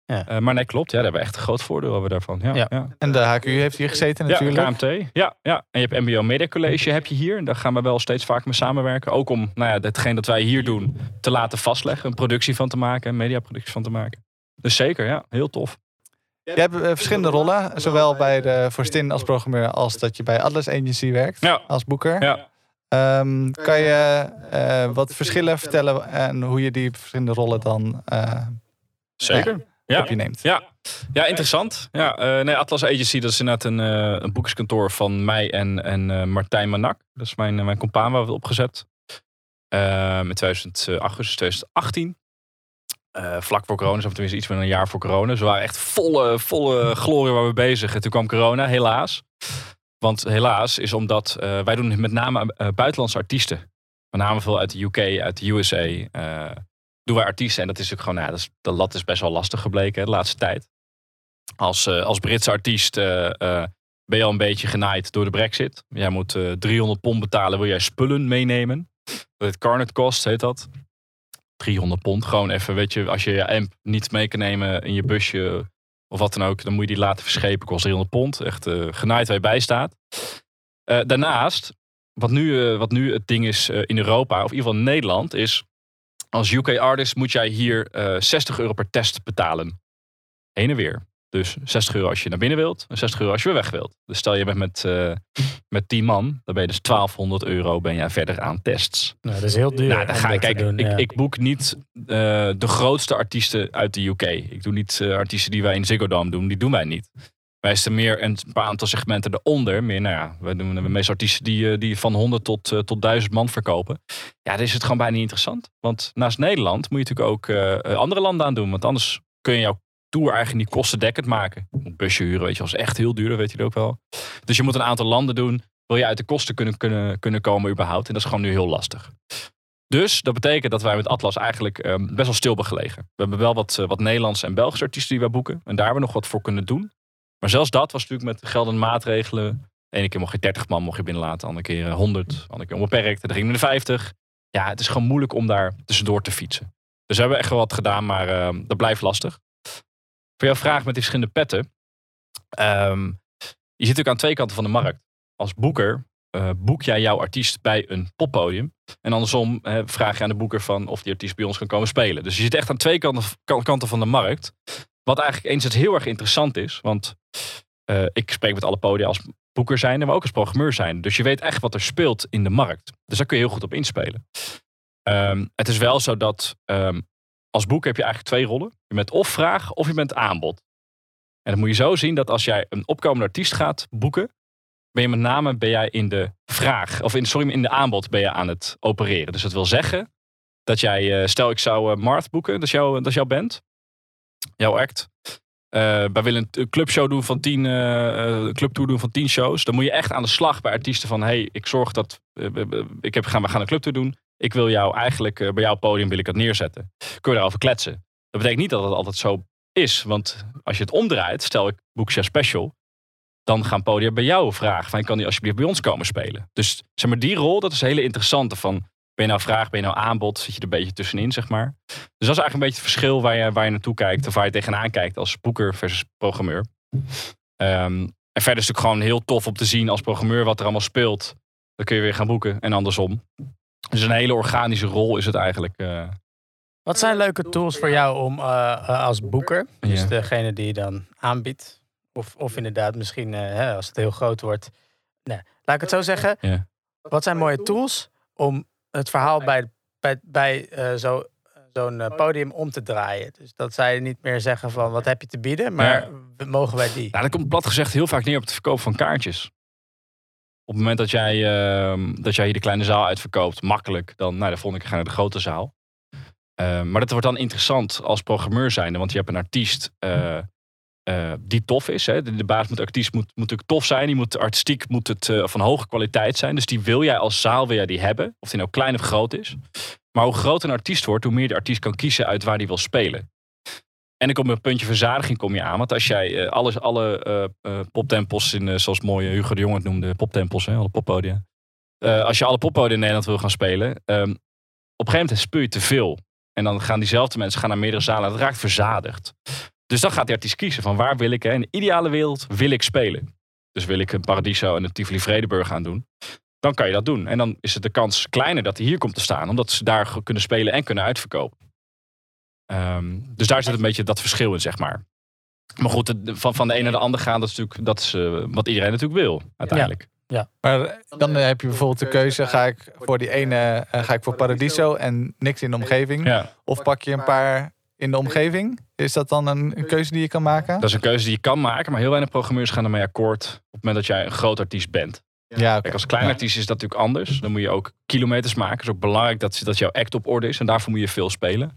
Ja. Uh, maar nee, klopt. Ja, daar hebben we echt een groot voordeel over daarvan. Ja, ja. ja. En de HQ heeft hier gezeten natuurlijk. Ja, KMT. Ja, ja. En je hebt MBO Media College heb je hier. Daar gaan we wel steeds vaak mee samenwerken. Ook om nou ja, hetgeen dat wij hier doen te laten vastleggen. Een productie van te maken. Een mediaproductie van te maken. Dus zeker, ja. Heel tof. Je hebt uh, verschillende rollen. Zowel bij de Forstin als programmeur. Als dat je bij Atlas Agency werkt. Als boeker. Ja. Um, kan je uh, wat verschillen vertellen en hoe je die verschillende rollen dan Zeker ja. op je neemt. Ja, ja interessant. Ja, uh, nee, Atlas Agency, dat is inderdaad een, uh, een boekerskantoor van mij en, en uh, Martijn Manak. Dat is mijn, mijn compaan waar we het opgezet. in 2008, augustus 2018. vlak voor corona, of tenminste iets meer dan een jaar voor corona. Ze waren echt volle, volle glorie waar we bezig. En toen kwam corona, helaas. Want helaas is omdat wij doen met name buitenlandse artiesten. Met name veel uit de UK, uit de USA. Doen wij artiesten. En dat is ook gewoon, nou, dat is, de lat is best wel lastig gebleken de laatste tijd. Als, als Britse artiest ben je al een beetje genaaid door de brexit. Jij moet 300 pond betalen, wil jij spullen meenemen. Het carnet kost, heet dat. 300 pond. Gewoon even, weet je, als je je amp niet mee kan nemen in je busje of wat dan ook, dan moet je die laten verschepen. Kost 300 pond. Echt genaaid waar je bij staat. Daarnaast, wat nu, wat nu het ding is in Europa, of in ieder geval Nederland, is als UK artist moet jij hier 60 euro per test betalen. Heen en weer. Dus 60 euro als je naar binnen wilt en 60 euro als je weer weg wilt. Dus stel je bent met, uh, met 10 man, dan ben je dus 1200 euro ben je verder aan tests. Nou, dat is heel duur. Nou, dan ga ik, kijk, ik, ik, boek niet uh, de grootste artiesten uit de UK. Ik doe niet uh, artiesten die wij in Ziggo Dome doen, die doen wij niet. Wij zijn meer een paar aantal segmenten eronder. Meer, nou ja, we doen de meeste artiesten die, die van 100 tot, tot 1000 man verkopen. Ja, dan is het gewoon bijna niet interessant. Want naast Nederland moet je natuurlijk ook andere landen aan doen. Want anders kun je jouw tour eigenlijk niet kostendekkend maken. Een busje huren, weet je, was echt heel duur, dat weet je ook wel. Dus je moet een aantal landen doen. Wil je uit de kosten kunnen, kunnen, kunnen komen überhaupt. En dat is gewoon nu heel lastig. Dus dat betekent dat wij met Atlas eigenlijk um, best wel stil hebben. We hebben wel wat, wat Nederlandse en Belgische artiesten die wij boeken. En daar hebben we nog wat voor kunnen doen. Maar zelfs dat was natuurlijk met geldende maatregelen. De ene keer mocht je 30 man mocht je binnenlaten. Andere keer 100. Eh, andere keer onbeperkt. Dan ging we de 50. Ja, het is gewoon moeilijk om daar tussendoor te fietsen. Dus we hebben echt wel wat gedaan, maar uh, dat blijft lastig. Voor jouw vraag met die verschillende petten. Um, je zit natuurlijk aan twee kanten van de markt. Als boeker uh, boek jij jouw artiest bij een poppodium. En andersom uh, vraag je aan de boeker van of die artiest bij ons kan komen spelen. Dus je zit echt aan twee kanten, kanten van de markt. Wat eigenlijk eens het heel erg interessant is. Want uh, ik spreek met alle podia als boeker zijn, maar ook als programmeur zijn. Dus je weet echt wat er speelt in de markt. Dus daar kun je heel goed op inspelen. Um, het is wel zo dat um, als boek heb je eigenlijk twee rollen. Je bent of vraag of je bent aanbod. En dat moet je zo zien dat als jij een opkomende artiest gaat boeken, ben je met name ben jij in de vraag, of in, sorry, in de aanbod ben je aan het opereren. Dus dat wil zeggen dat jij, eh, stel ik zou uh, Marth boeken, dat is, dat is jouw band, jouw act. Uh, wij willen een clubshow doen van tien, uh, clubtour doen van tien shows. Dan moet je echt aan de slag bij artiesten van, hey, ik zorg dat, ik heb, gaan, we gaan een clubtour doen. Ik wil jou eigenlijk, bij jouw podium wil ik dat neerzetten. Kun je daarover kletsen. Dat betekent niet dat het altijd zo is. Want als je het omdraait, stel ik boek je special. Dan gaan podia bij jou vragen van, kan die alsjeblieft bij ons komen spelen? Dus zeg maar, die rol, dat is een hele interessante van, ben je nou vraag, ben je nou aanbod? Zit je er een beetje tussenin, zeg maar. Dus dat is eigenlijk een beetje het verschil waar je, waar je naartoe kijkt. Of waar je tegenaan kijkt als boeker versus programmeur. Um, en verder is het gewoon heel tof om te zien als programmeur wat er allemaal speelt. Dan kun je weer gaan boeken en andersom. Dus een hele organische rol is het eigenlijk. Uh, wat zijn leuke tools voor jou om uh, als boeker, dus degene die je dan aanbiedt, of, of inderdaad misschien uh, als het heel groot wordt. Nee, laat ik het zo zeggen. Wat zijn mooie tools om het verhaal bij, bij, bij uh, zo, zo'n podium om te draaien? Dus dat zij niet meer zeggen van wat heb je te bieden, maar ja. mogen wij die? Nou, dat komt plat gezegd heel vaak neer op het verkoop van kaartjes. Op het moment dat jij, uh, dat jij hier de kleine zaal uitverkoopt, makkelijk, dan, nou, dan vond ik ga naar de grote zaal. Uh, maar dat wordt dan interessant als programmeur zijnde, want je hebt een artiest uh, die tof is. Hè. De, baas moet artiest moet, moet natuurlijk tof zijn. Die moet artistiek moet het van hoge kwaliteit zijn. Dus die wil jij als zaal wil jij die hebben, of die nou klein of groot is. Maar hoe groter een artiest wordt, hoe meer de artiest kan kiezen uit waar die wil spelen. En dan kom op een puntje verzadiging kom je aan. Want als jij alles, alle poptempels in, zoals mooie Hugo de Jong het noemde, poptempels, hè, alle poppodia. als je alle poppodia in Nederland wil gaan spelen, um, op een gegeven moment speel je te veel. En dan gaan diezelfde mensen gaan naar meerdere zalen. Dat raakt verzadigd. Dus dan gaat de artiest kiezen van waar wil ik, hè, in de ideale wereld wil ik spelen. Dus wil ik een Paradiso en een Tivoli Vredeburg gaan doen. Dan kan je dat doen. En dan is het de kans kleiner dat hij hier komt te staan. Omdat ze daar kunnen spelen en kunnen uitverkopen. Um, dus daar zit een beetje dat verschil in, zeg maar. Maar goed, van, van de ene naar de andere gaan, dat is natuurlijk dat is, uh, wat iedereen natuurlijk wil, uiteindelijk. Ja. Ja. Maar dan heb je bijvoorbeeld de keuze: ga ik voor die ene, uh, ga ik voor Paradiso en niks in de omgeving? Ja. Of pak je een paar in de omgeving? Is dat dan een, een, keuze die je kan maken? Dat is een keuze die je kan maken, maar heel weinig programmeurs gaan ermee akkoord op het moment dat jij een groot artiest bent. Ja, okay. Kijk, als klein artiest is dat natuurlijk anders. Dan moet je ook kilometers maken. Het is ook belangrijk dat, dat jouw act op orde is en daarvoor moet je veel spelen.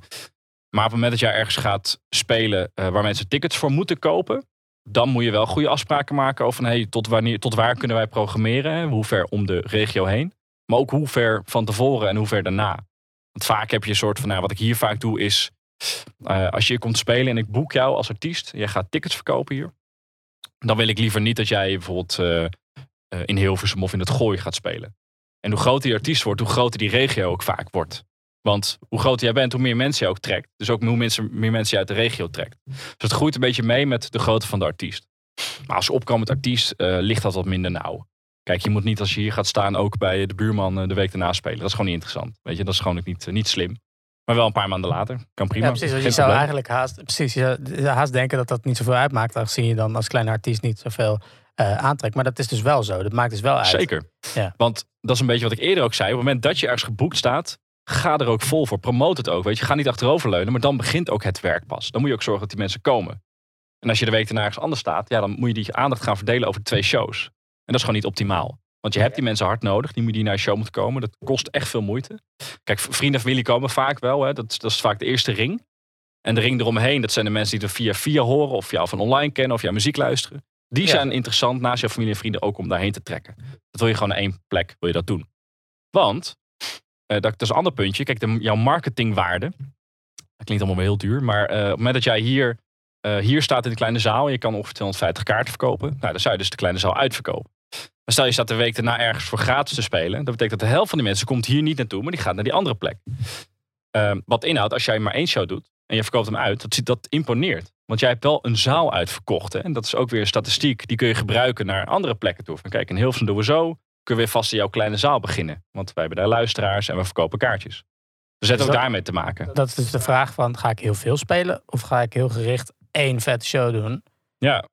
Maar op het moment dat jij ergens gaat spelen uh, waar mensen tickets voor moeten kopen, dan moet je wel goede afspraken maken over hey, tot, wanneer, tot waar kunnen wij programmeren. Hoe ver om de regio heen. Maar ook hoe ver van tevoren en hoe ver daarna. Want vaak heb je een soort van, nou, wat ik hier vaak doe is, uh, als je komt spelen en ik boek jou als artiest, jij gaat tickets verkopen hier, dan wil ik liever niet dat jij bijvoorbeeld uh, in Hilversum of in het Gooi gaat spelen. En hoe groter die artiest wordt, hoe groter die regio ook vaak wordt. Want hoe groter jij bent, hoe meer mensen je ook trekt. Dus ook hoe mensen, meer mensen je uit de regio trekt. Dus het groeit een beetje mee met de grootte van de artiest. Maar als opkomend artiest ligt dat wat minder nauw. Kijk, je moet niet als je hier gaat staan ook bij de buurman de week daarna spelen. Dat is gewoon niet interessant. Weet je, dat is gewoon niet, niet slim. Maar wel een paar maanden later. Kan prima. Ja, precies. je zou eigenlijk haast, precies, je haast denken dat dat niet zoveel uitmaakt. Aangezien je dan als kleine artiest niet zoveel uh, aantrekt. Maar dat is dus wel zo. Dat maakt dus wel uit. Zeker. Ja. Want dat is een beetje wat ik eerder ook zei. Op het moment dat je ergens geboekt staat, ga er ook vol voor. Promote het ook. Weet je, ga niet achteroverleunen. Maar dan begint ook het werk pas. Dan moet je ook zorgen dat die mensen komen. En als je de week daarna ergens anders staat, ja, dan moet je die aandacht gaan verdelen over twee shows. En dat is gewoon niet optimaal. Want je hebt die mensen hard nodig. Die, die naar je show moeten komen. Dat kost echt veel moeite. Kijk, vrienden en familie komen vaak wel. Hè. Dat, dat is vaak de eerste ring. En de ring eromheen, dat zijn de mensen die er via via horen. Of jou van online kennen. Of jouw muziek luisteren. Die zijn interessant naast jouw familie en vrienden ook om daarheen te trekken. Dat wil je gewoon naar één plek wil je dat doen. Want, uh, dat, is een ander puntje. Kijk, de, jouw marketingwaarde. Dat klinkt allemaal wel heel duur. Maar uh, op het moment dat jij hier, uh, hier staat in de kleine zaal. En je kan ongeveer 250 kaarten verkopen. Nou, dan zou je dus de kleine zaal uitverkopen. Maar stel je staat de week daarna ergens voor gratis te spelen. Dat betekent dat de helft van die mensen komt hier niet naartoe. Maar die gaat naar die andere plek. Ehm, wat inhoudt, als jij maar één show doet. En je verkoopt hem uit. Dat, dat imponeert. Want jij hebt wel een zaal uitverkocht. Hè? En dat is ook weer een statistiek. Die kun je gebruiken naar andere plekken toe. Van kijk, in Hilversum doen we zo. Kunnen we weer vast in jouw kleine zaal beginnen. Want wij hebben daar luisteraars en we verkopen kaartjes. Dus het ook daarmee te maken. Dat is dus de vraag van, ga ik heel veel spelen? Of ga ik heel gericht één vette show doen? Ja,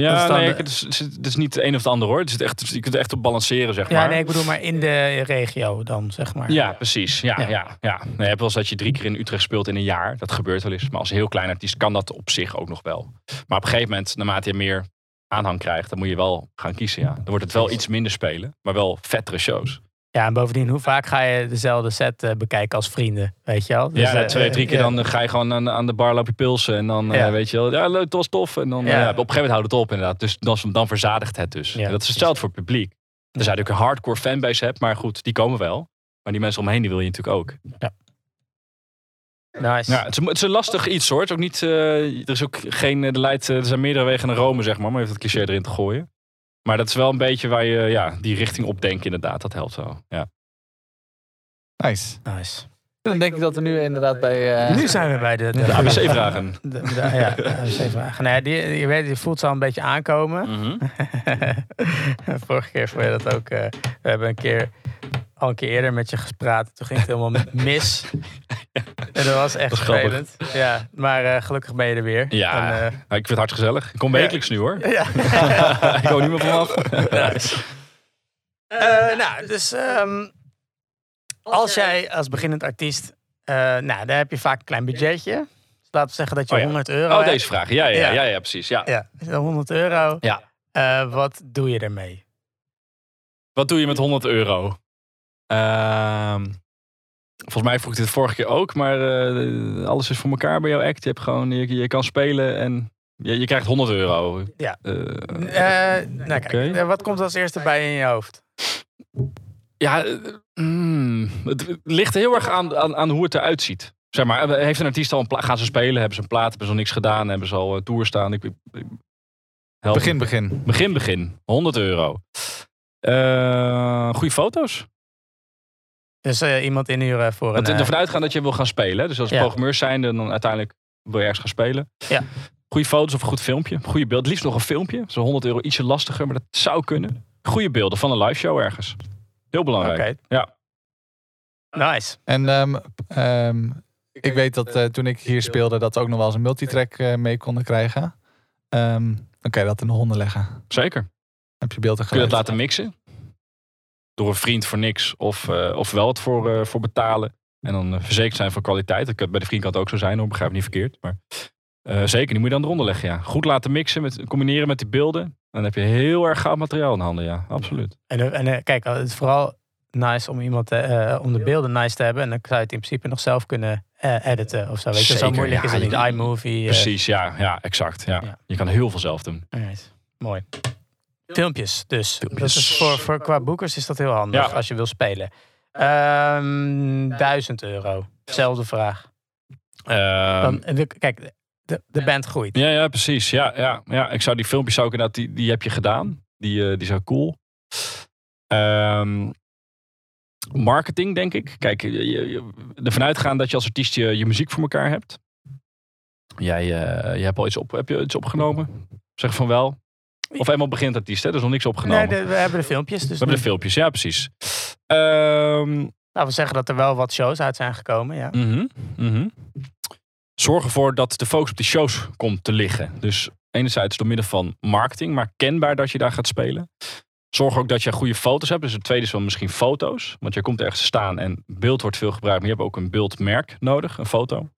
ja, nee, het is, het is niet het een of het ander hoor. Het is echt, je kunt het echt op balanceren, zeg maar. Ja, nee, ik bedoel maar in de regio dan, zeg maar. Ja, precies. Ja, ja. ja, ja. Nee, je hebt wel eens dat je drie keer in Utrecht speelt in een jaar. Dat gebeurt wel eens. Maar als heel klein artiest kan dat op zich ook nog wel. Maar op een gegeven moment, naarmate je meer aanhang krijgt, dan moet je wel gaan kiezen, ja. Dan wordt het wel iets minder spelen, maar wel vettere shows. Ja, en bovendien, hoe vaak ga je dezelfde set uh, bekijken als vrienden? Weet je wel? Dus, ja, twee, drie keer dan ga je gewoon aan, aan de bar lopen pilsen. En dan ja. weet je wel, ja, leuk, dat was tof. En dan ja. Op een gegeven moment houdt het op inderdaad. Dus dan, dan verzadigt het dus. dat is hetzelfde voor het publiek. Dus je natuurlijk een hardcore fanbase hebt, maar goed, die komen wel. Maar die mensen omheen, die wil je natuurlijk ook. Ja. Nice. Ja, het, is, het is een lastig iets maar, dat is wel een beetje waar je ja, die richting op denkt inderdaad. Dat helpt wel. Ja. Nice. Nice. Dan denk ik dat we nu inderdaad bij... Uh... Nu zijn we bij de... De, de ABC-vragen. Ja, ABC-vragen. Nee, die, je, weet, je voelt ze al een beetje aankomen. Mm -hmm. [LAUGHS] Vorige keer vond je dat ook... Uh, we hebben een keer al een keer eerder met je gespraat. Toen ging het helemaal [LAUGHS] mis. En dat was echt vervelend. Ja, maar uh, gelukkig ben je er weer. Ja, en, uh, ik vind het hard gezellig. Ik kom wekelijks ja. nu hoor. Ja. [LAUGHS] ik hou niet meer vanaf. Nice. Uh, nou, dus um, als jij als beginnend artiest, nou, daar heb je vaak een klein budgetje. Dus laten we zeggen dat je oh, ja. 100 euro Oh, hebt. deze vraag. Ja, ja, ja, ja, ja precies. Ja. ja, 100 euro. Ja. wat doe je ermee? Wat doe je met 100 euro? Uh, volgens mij vroeg ik dit vorige keer ook, maar uh, alles is voor elkaar bij jouw act. Je, hebt gewoon, je, je kan spelen en je, je krijgt 100 euro. Ja. Uh, nou, kijk, wat komt als eerste bij in je hoofd? Ja, mm, het ligt heel erg aan, aan, aan hoe het eruit ziet. Zeg maar, heeft een artiest al een plaat, gaan ze spelen, hebben ze een plaat, hebben ze al niks gedaan, hebben ze al tour staan. Ik, ik, begin, begin. Begin, begin. 100 euro. Uh, goede foto's. Dus uh, iemand inhuren voor Want een... ervan uitgaan dat je wil gaan spelen. Dus als ja. programmeur zijn, dan uiteindelijk wil je ergens gaan spelen. Ja. Goede foto's of een goed filmpje. Goede beeld. Liefst nog een filmpje. Zo'n 100 euro ietsje lastiger, maar dat zou kunnen. Goede beelden van een live show ergens. Heel belangrijk. Okay. Ja. Nice. En um, um, ik weet dat uh, toen ik hier speelde, dat we ook nog wel eens een multitrack uh, mee konden krijgen. Um, dan kan je dat in de honden leggen. Zeker. Heb je beeld en Kun je dat laten mixen? Door een vriend voor niks of, uh, of wel het voor, uh, voor betalen. En dan uh, verzekerd zijn van kwaliteit. Dat kan bij de vriendkant ook zo zijn, hoor, begrijp ik niet verkeerd. Maar zeker, die moet je dan eronder leggen. Ja. Goed laten mixen, met, combineren met die beelden. Dan heb je heel erg gaaf materiaal in handen, ja, absoluut. En, en kijk, het is vooral nice om iemand te, om de beelden nice te hebben. En dan zou je het in principe nog zelf kunnen eh, editen of zo. Weet je, zo moeilijk is ja, het niet. iMovie. eh, Precies, ja, ja exact. Ja. Ja. Je kan heel veel zelf doen. alright. Mooi. Filmpjes dus. Filmpjes. Dat is voor, voor, qua boekers is dat heel handig Ja. als je wil spelen. Ehm 1000 euro. Zelfde vraag. Ehm, Dan, de, kijk, de, de band groeit. Ja, ja, precies. Ja, ja, ja. Ik zou die filmpjes zou ik inderdaad, die, die heb je gedaan. Die, eh, die zijn cool. Ehm, marketing, denk ik. Kijk, je, je, ervan uitgaan dat je als artiest je, je muziek voor elkaar hebt. Jij eh, je hebt al iets, op, heb je iets opgenomen? Zeg van wel. Of eenmaal begint artiest, hè? Er is nog niks opgenomen. Nee, de- we hebben de filmpjes. Dus We hebben de filmpjes, ja, precies. Ehm, Laten we zeggen dat er wel wat shows uit zijn gekomen. Ja. Mhm, mhm. Zorg ervoor dat de focus op die shows komt te liggen. Dus enerzijds door middel van marketing, maar kenbaar dat je daar gaat spelen. Zorg ook dat je goede foto's hebt. Dus het tweede is wel misschien foto's. Want je komt ergens staan en beeld wordt veel gebruikt. Maar je hebt ook een beeldmerk nodig, een foto.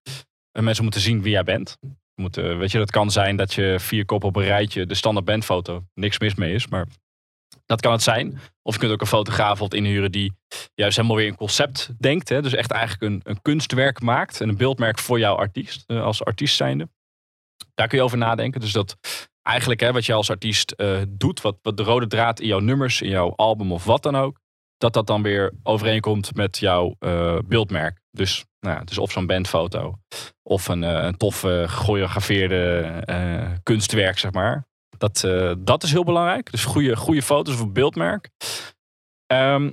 En mensen moeten zien wie jij bent. Eh, weet je, dat kan zijn dat je vier koppen op een rijtje de standaard bandfoto niks mis mee is. Maar dat kan het zijn. Of je kunt ook een fotograaf bijvoorbeeld inhuren die juist helemaal weer een concept denkt. Hè? Dus echt eigenlijk een, een kunstwerk maakt. En een beeldmerk voor jouw artiest. eh, als artiest zijnde. Daar kun je over nadenken. Dus dat eigenlijk hè, wat je als artiest eh, doet. Wat, wat de rode draad in jouw nummers, in jouw album of wat dan ook. Dat dat dan weer overeenkomt met jouw eh, beeldmerk. Dus, nou ja, dus of zo'n bandfoto. Of een, eh, een tof eh, gechoreografeerde kunstwerk, zeg maar. Dat, dat is heel belangrijk. Dus goede, goede foto's voor beeldmerk. Ehm,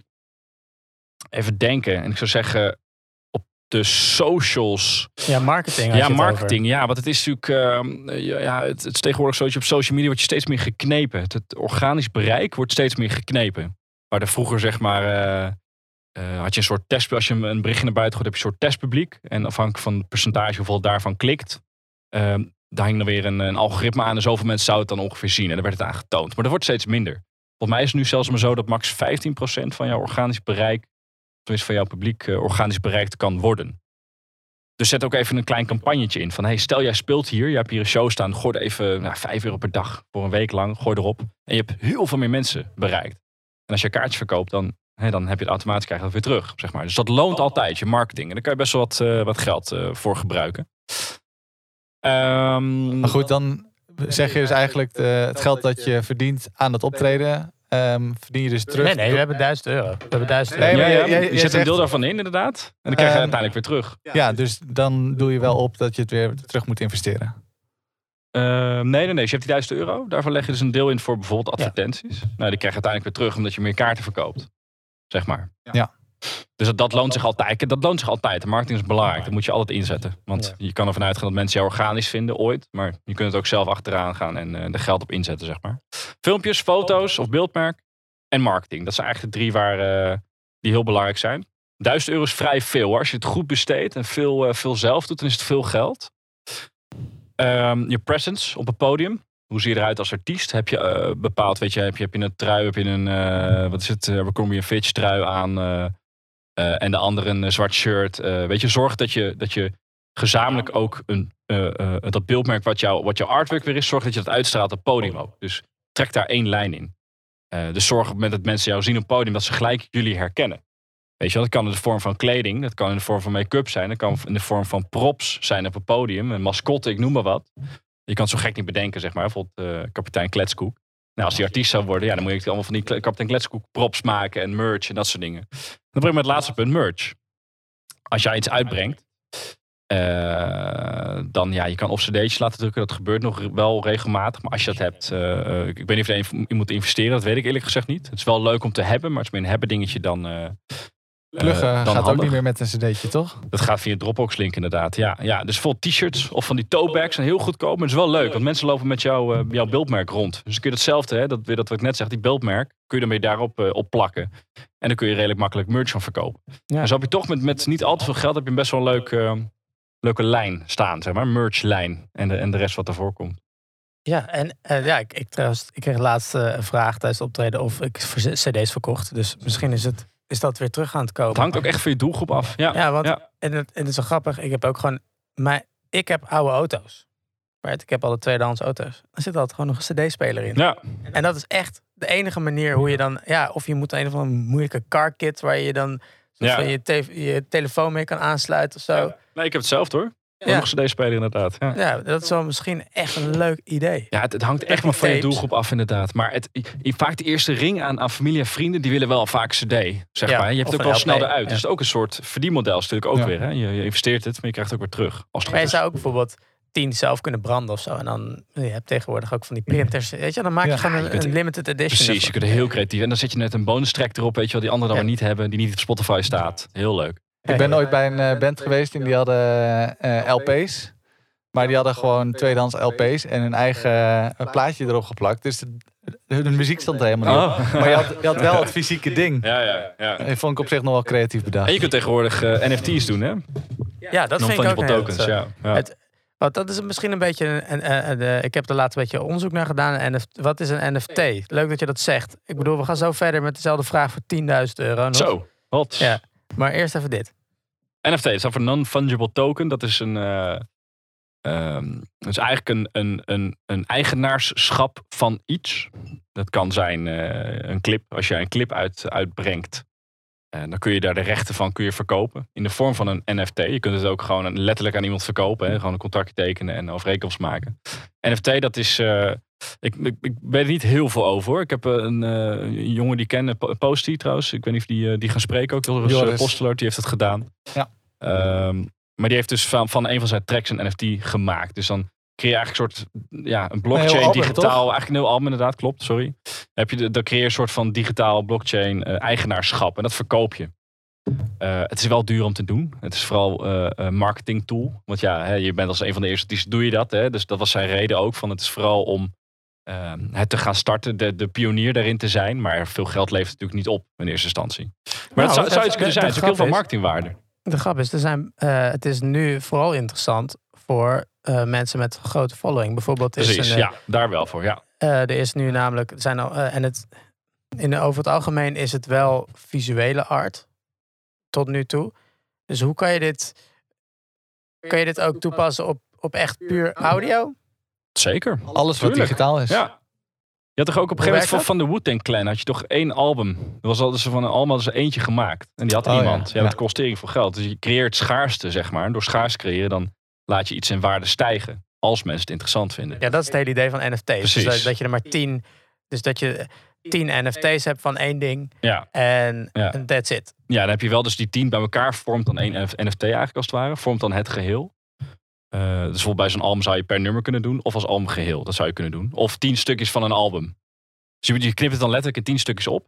even denken. En ik zou zeggen, op de socials. ja, marketing. Ja, over. marketing. Ja, want het is natuurlijk. ehm, ja, ja, het, het is tegenwoordig zo dat je op social media wordt je steeds meer geknepen. Het, het organisch bereik wordt steeds meer geknepen. Waar er vroeger zeg maar. eh, eh, had je een soort test. Als je een berichtje naar buiten gooit, heb je een soort testpubliek. En afhankelijk van het percentage hoeveel daarvan klikt. ehm, daar hing dan weer een, een algoritme aan. En zoveel mensen zouden het dan ongeveer zien. En dan werd het aangetoond. Maar dat wordt steeds minder. Volgens mij is het nu zelfs maar zo dat max 15% van jouw organisch bereik. Tenminste van jouw publiek eh, organisch bereikt kan worden. Dus zet ook even een klein campagnetje in. Van hey, stel jij speelt hier, je hebt hier een show staan, gooi er even nou, 5 euro per dag voor een week lang, gooi erop. En je hebt heel veel meer mensen bereikt. En als je kaartjes verkoopt, dan, hè, dan heb je het automatisch krijg je dat weer terug. Zeg maar. Dus dat loont altijd, je marketing. En daar kan je best wel wat, eh, wat geld eh, voor gebruiken. Ehm, Maar goed, dan zeg je dus eigenlijk de, het geld dat je verdient aan het optreden, ehm, verdien je dus terug. Nee, nee, we hebben 1000 euro. We hebben 1000 Nee, euro. ja, maar ja, jij- je zet een deel daarvan in, inderdaad. En dan krijg je Ehm, uiteindelijk weer terug. Ja, dus dan doe je wel op dat je het weer terug moet investeren. Ehm, nee, nee, nee. Je hebt die 1000 euro. Daarvan leg je dus een deel in voor bijvoorbeeld Ja. advertenties. Nou, die krijg je uiteindelijk weer terug omdat je meer kaarten verkoopt. Zeg maar. Ja. Dus dat, dat loont zich altijd. Dat loont zich altijd. De marketing is belangrijk. Dat moet je altijd inzetten. Want Ja. je kan ervan uitgaan dat mensen jou organisch vinden ooit. Maar je kunt het ook zelf achteraan gaan en eh er geld op inzetten, zeg maar. Filmpjes, foto's of beeldmerk. En marketing. Dat zijn eigenlijk de drie waar, eh, die heel belangrijk zijn. 1000 euro is vrij veel. Hoor. Als je het goed besteedt en veel, eh, veel zelf doet, dan is het veel geld. Ehm, je presence op het podium. Hoe zie je eruit als artiest? Heb je eh, bepaald, weet je, heb je, heb je een trui, heb je een, eh, wat is het, uh, Abercrombie Fitch trui aan eh, eh, en de andere een eh, zwart shirt. Eh, weet je, zorg dat je, dat je gezamenlijk ook een, eh, eh, dat beeldmerk wat, jou, wat jouw artwork weer is, zorg dat je dat uitstraalt op het podium ook. Dus trek daar één lijn in. Eh, dus zorg op het moment dat mensen jou zien op het podium, dat ze gelijk jullie herkennen. Weet je dat kan in de vorm van kleding, dat kan in de vorm van make-up zijn, dat kan in de vorm van props zijn op het podium, een mascotte, ik noem maar wat. Je kan het zo gek niet bedenken, zeg maar. Bijvoorbeeld eh, kapitein Kletskoek. Nou, als die artiest zou worden, ja, dan moet je allemaal van die kapitein Kletskoek props maken en merch en dat soort dingen. Dan breng ik me het laatste punt, merch. Als jij iets uitbrengt, eh, dan ja, je kan op cd'tjes laten drukken. Dat gebeurt nog wel regelmatig. Maar als je dat hebt, eh, ik weet niet of je moet investeren. Dat weet ik eerlijk gezegd niet. Het is wel leuk om te hebben, maar het is meer een hebben dingetje dan... Pluggen eh, dan gaat ook niet meer met een cd'tje, toch? Dat gaat via Dropbox link inderdaad. Ja, ja. Dus vol t-shirts of van die tote bags zijn heel goedkoop. Maar het is wel leuk, want mensen lopen met jou, eh, jouw beeldmerk rond. Dus dan kun je hetzelfde, hè, dat, weer dat wat ik net zeg, die beeldmerk, kun je weer daarop eh, op plakken. En dan kun je redelijk makkelijk merch van verkopen. Ja. En zo heb je toch met, met niet al te veel geld, heb je best wel een leuk, leuke lijn staan, zeg maar. Merchlijn en de, en de rest wat ervoor komt. Ja, en ja, ik, ik, trouwens, ik kreeg laatst eh, een vraag tijdens het optreden of ik cd's verkocht. Dus misschien is, het, is dat weer terug aan het komen. Het hangt ook echt van je doelgroep af. Ja, Ja, want Ja. En, het, en het is zo grappig. Ik heb ook gewoon... Maar ik heb oude auto's. Right? Ik heb alle tweedehands auto's. Er zit altijd gewoon nog een cd-speler in. ja. En dat is echt de enige manier hoe je dan... Ja, of je moet een of andere moeilijke car kit... waar je dan Ja. Je te- je telefoon mee kan aansluiten of zo. Ja, Nee, ik heb het zelf hoor. Ja. Nog cd speler inderdaad. Ja. dat is wel misschien echt een leuk idee. Ja, het, het hangt Met echt maar van je doelgroep af inderdaad. Maar het, vaak de eerste ring aan, aan familie en vrienden, die willen wel vaak cd. Zeg Ja, maar. Je hebt het ook wel snel eruit. ja. Dus het is ook een soort verdienmodel is natuurlijk ook Ja. weer. Hè? Je, je investeert het, maar je krijgt het ook weer terug. Als Maar je zou ook bijvoorbeeld tien zelf kunnen branden of zo. En dan, je hebt tegenwoordig ook van die printers. Weet je, dan maak je Ja. gewoon een, limited edition. Precies, je kunt er heel creatief. En dan zet je net een bonus track erop, weet je wel, die anderen dan Ja. weer niet hebben, die niet op Spotify staat. Heel leuk. Ik ben ooit bij een eh, band geweest en die hadden eh, LP's. Maar die hadden gewoon tweedehands LP's en een eigen eh, plaatje erop geplakt. Dus de, de, de muziek stond er helemaal niet op. Maar je had, je had wel het fysieke [LAUGHS] ding. Ja, ja, ja. Dat vond ik op zich nog wel creatief bedacht. En je kunt tegenwoordig NFT's doen, hè? Ja, dat vind ik ook tokens, ja. ja. Het- Want dat is misschien een beetje. Een, een, een- een- ik heb er laatst een beetje onderzoek naar gedaan. En wat is een NFT? Leuk dat je dat zegt. Ik bedoel, we gaan zo verder met dezelfde vraag voor 10.000 euro. Nog. Zo, wat? Ja. Maar eerst even dit. NFT, dat staat voor non-fungible token. Dat is een. ehm, dat is eigenlijk een, een, een, een eigenaarschap van iets. Dat kan zijn eh, een clip. Als jij een clip uit, uitbrengt, dan kun je daar de rechten van kun je verkopen. In de vorm van een NFT. Je kunt het ook gewoon letterlijk aan iemand verkopen. Hè? Gewoon een contractje tekenen en overeenkomst maken. NFT, dat is. eh, ik, ik, ik weet er niet heel veel over hoor. Ik heb eh, een, eh, een jongen die ken, Po- Posty trouwens. Ik weet niet of die, die gaan spreken ook. Joris, Joris. Joris. Posteler, die heeft het gedaan. Ja. Ehm, maar die heeft dus van, van een van zijn tracks een NFT gemaakt. Dus dan creëer je eigenlijk een soort, ja, een blockchain album, digitaal. toch? Eigenlijk een heel album inderdaad, klopt, sorry. Dan, heb je de, dan creëer je een soort van digitaal blockchain eh, eigenaarschap. En dat verkoop je. Eh, het is wel duur om te doen. Het is vooral eh, een marketing tool. Want ja, hè, je bent als een van de eerste artiesten, doe je dat. Hè? Dus dat was zijn reden ook. Van het is vooral om eh, het te gaan starten, de, de pionier daarin te zijn. Maar veel geld levert het natuurlijk niet op in eerste instantie. Maar Nou, dat zou, zou het- iets kunnen zijn. Het is ook heel veel marketingwaarde. De grap is, er zijn, het is nu vooral interessant voor eh, mensen met een grote following. Bijvoorbeeld is Precies, een, eh, ja, daar wel voor. Ja. Eh, er is nu namelijk, er zijn al, en het, in, over het algemeen is het wel visuele art tot nu toe. Dus hoe kan je dit, kan je dit ook toepassen op, op echt puur audio? Zeker. Alles wat Tuurlijk. digitaal is. Ja. Je had toch ook op een gegeven moment van, van de Wu-Tang Clan had je toch één album. Dat was altijd zo van een album hadden ze eentje gemaakt. En die had Oh, ja. iemand. Ja, Ja. dat kost tering veel geld. Dus je creëert schaarste, zeg maar. En door schaarste creëren, dan laat je iets in waarde stijgen. Als mensen het interessant vinden. Ja, dat is het hele idee van NFT's. Dus Precies. dat, dat je er maar tien, dus dat je tien NFT's hebt van één ding Ja. en Ja. that's it. ja, dan heb je wel dus die tien bij elkaar. Vormt dan één NFT eigenlijk als het ware. Vormt dan het geheel. Eh, dus bijvoorbeeld bij zo'n album zou je per nummer kunnen doen. Of als album geheel. Dat zou je kunnen doen. Of tien stukjes van een album. Dus je, je knipt het dan letterlijk in tien stukjes op.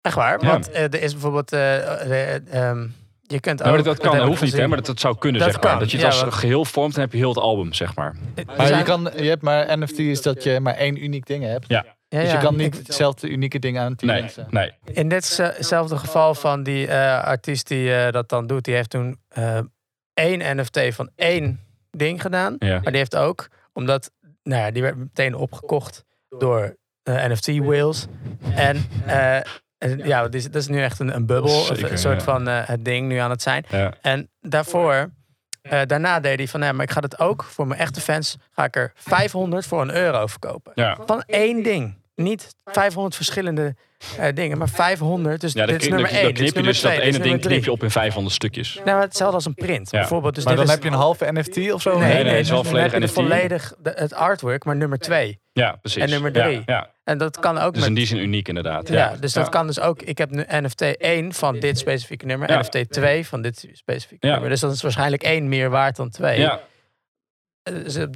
Echt waar, Ja. want eh, er is bijvoorbeeld, eh, ehm, je kunt ook... Nou, dat, dat kan, dat hoeft niet, hè, maar dat, dat zou kunnen, Dat zeg maar. kan, Dat je het ja, als want- geheel vormt en heb je heel het album, zeg maar. Er Maar je, kan, je hebt maar NFT is dat je maar één uniek ding hebt. Ja. ja, Dus ja, je kan ik- niet hetzelfde unieke ding aan tien Nee, mensen. nee. In ditzelfde geval van die eh, artiest die eh, dat dan doet, die heeft toen eh, één NFT van één ding gedaan. Ja. Maar die heeft ook, omdat, nou ja, die werd meteen opgekocht door eh, NFT whales. En eh, en ja, dat is, dat is nu echt een, een bubbel, of een soort ja. van eh, het ding nu aan het zijn. Ja. En daarvoor, eh, daarna deed hij van, nee, maar ik ga het ook voor mijn echte fans, ga ik er 500 voor een euro verkopen. Van één ding. Niet 500 verschillende eh, dingen, maar 500. Dus Ja, dan dit is knip, nummer dan 1. knip je dus dat ene ding knip je op in 500 stukjes. Nou, maar hetzelfde als een print. Ja. Bijvoorbeeld. Dus Maar dit dan is, heb je een halve NFT of zo? Nee, Nee, nee, nee, het is wel dan volledig heb je NFT. volledig de- het artwork, maar nummer 2. Ja, precies. En nummer Ja, drie. Ja, En dat kan ook Dus met in die zin uniek inderdaad. Ja, dus dat kan dus ook. Ik heb nu NFT 1 van dit specifieke nummer, Ja. NFT 2 van dit specifieke Ja. nummer. Dus dat is waarschijnlijk één meer waard dan twee. Ja, dus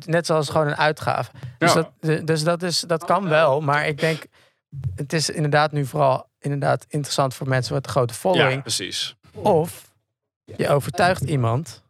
net zoals gewoon een uitgave. Dus, Ja. dat, dus dat, is, dat kan wel, maar ik denk, het is inderdaad nu vooral inderdaad interessant voor mensen met een grote ja, following. precies. Of je overtuigt iemand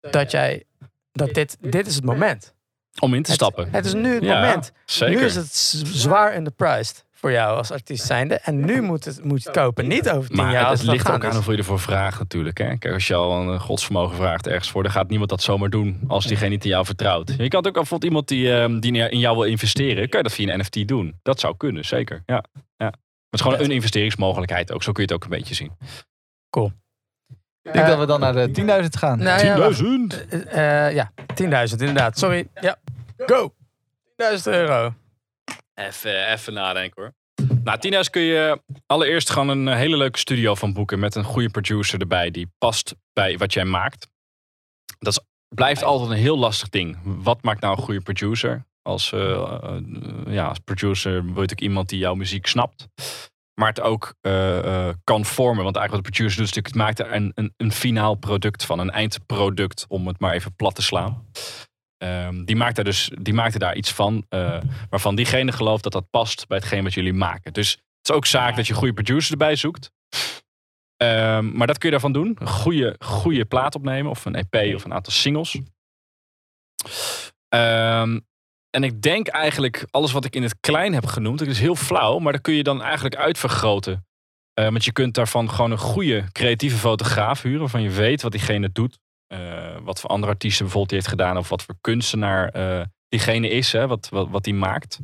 dat jij, dat dit, dit is het moment. Om in te stappen. Het is nu het Ja, moment. Zeker. Nu is het zwaar underpriced voor jou als artiest zijnde. En nu moet, het, moet je het kopen. Niet over tien maar jaar het, als het het ligt ook aan hoeveel je ervoor vraagt natuurlijk. Hè? Kijk, als je al een eh, godsvermogen vraagt ergens voor, dan gaat niemand dat zomaar doen als diegene niet in jou vertrouwt. Je kan het ook bijvoorbeeld iemand die, ehm, die in jou wil investeren, kan je dat via een NFT doen. Dat zou kunnen, zeker. Ja. Ja. Maar het is gewoon een investeringsmogelijkheid ook. Zo kun je het ook een beetje zien. Ik denk dat we dan naar de 10.000 gaan. Nou ja. 10.000! Eh, eh, ja, 10.000 inderdaad. Sorry. Ja, go. 10.000 euro. Even, even nadenken hoor. Nou, 10.000 kun je allereerst gewoon een hele leuke studio van boeken. Met een goede producer erbij. Die past bij wat jij maakt. Dat is, blijft altijd een heel lastig ding. Wat maakt nou een goede producer? Als, uh, uh, ja, als producer wil je natuurlijk iemand die jouw muziek snapt. Maar het ook uh, kan vormen. Want eigenlijk wat de producer doet, is natuurlijk, het maakt er een, een, een finaal product van. Een eindproduct, om het maar even plat te slaan. Um, die, maakt dus, die maakt er daar iets van. waarvan diegene gelooft dat dat past bij hetgeen wat jullie maken. Dus het is ook zaak dat je goede producer erbij zoekt. Um, maar dat kun je daarvan doen. Een goede, goede plaat opnemen. Of een EP of een aantal singles. Um, en ik denk eigenlijk, alles wat ik in het klein heb genoemd, dat is heel flauw, maar dat kun je dan eigenlijk uitvergroten. Want je kunt daarvan gewoon een goede creatieve fotograaf huren, waarvan je weet wat diegene doet. Uh, wat voor andere artiesten bijvoorbeeld heeft gedaan, of wat voor kunstenaar uh, diegene is, hè, wat, wat, wat die maakt.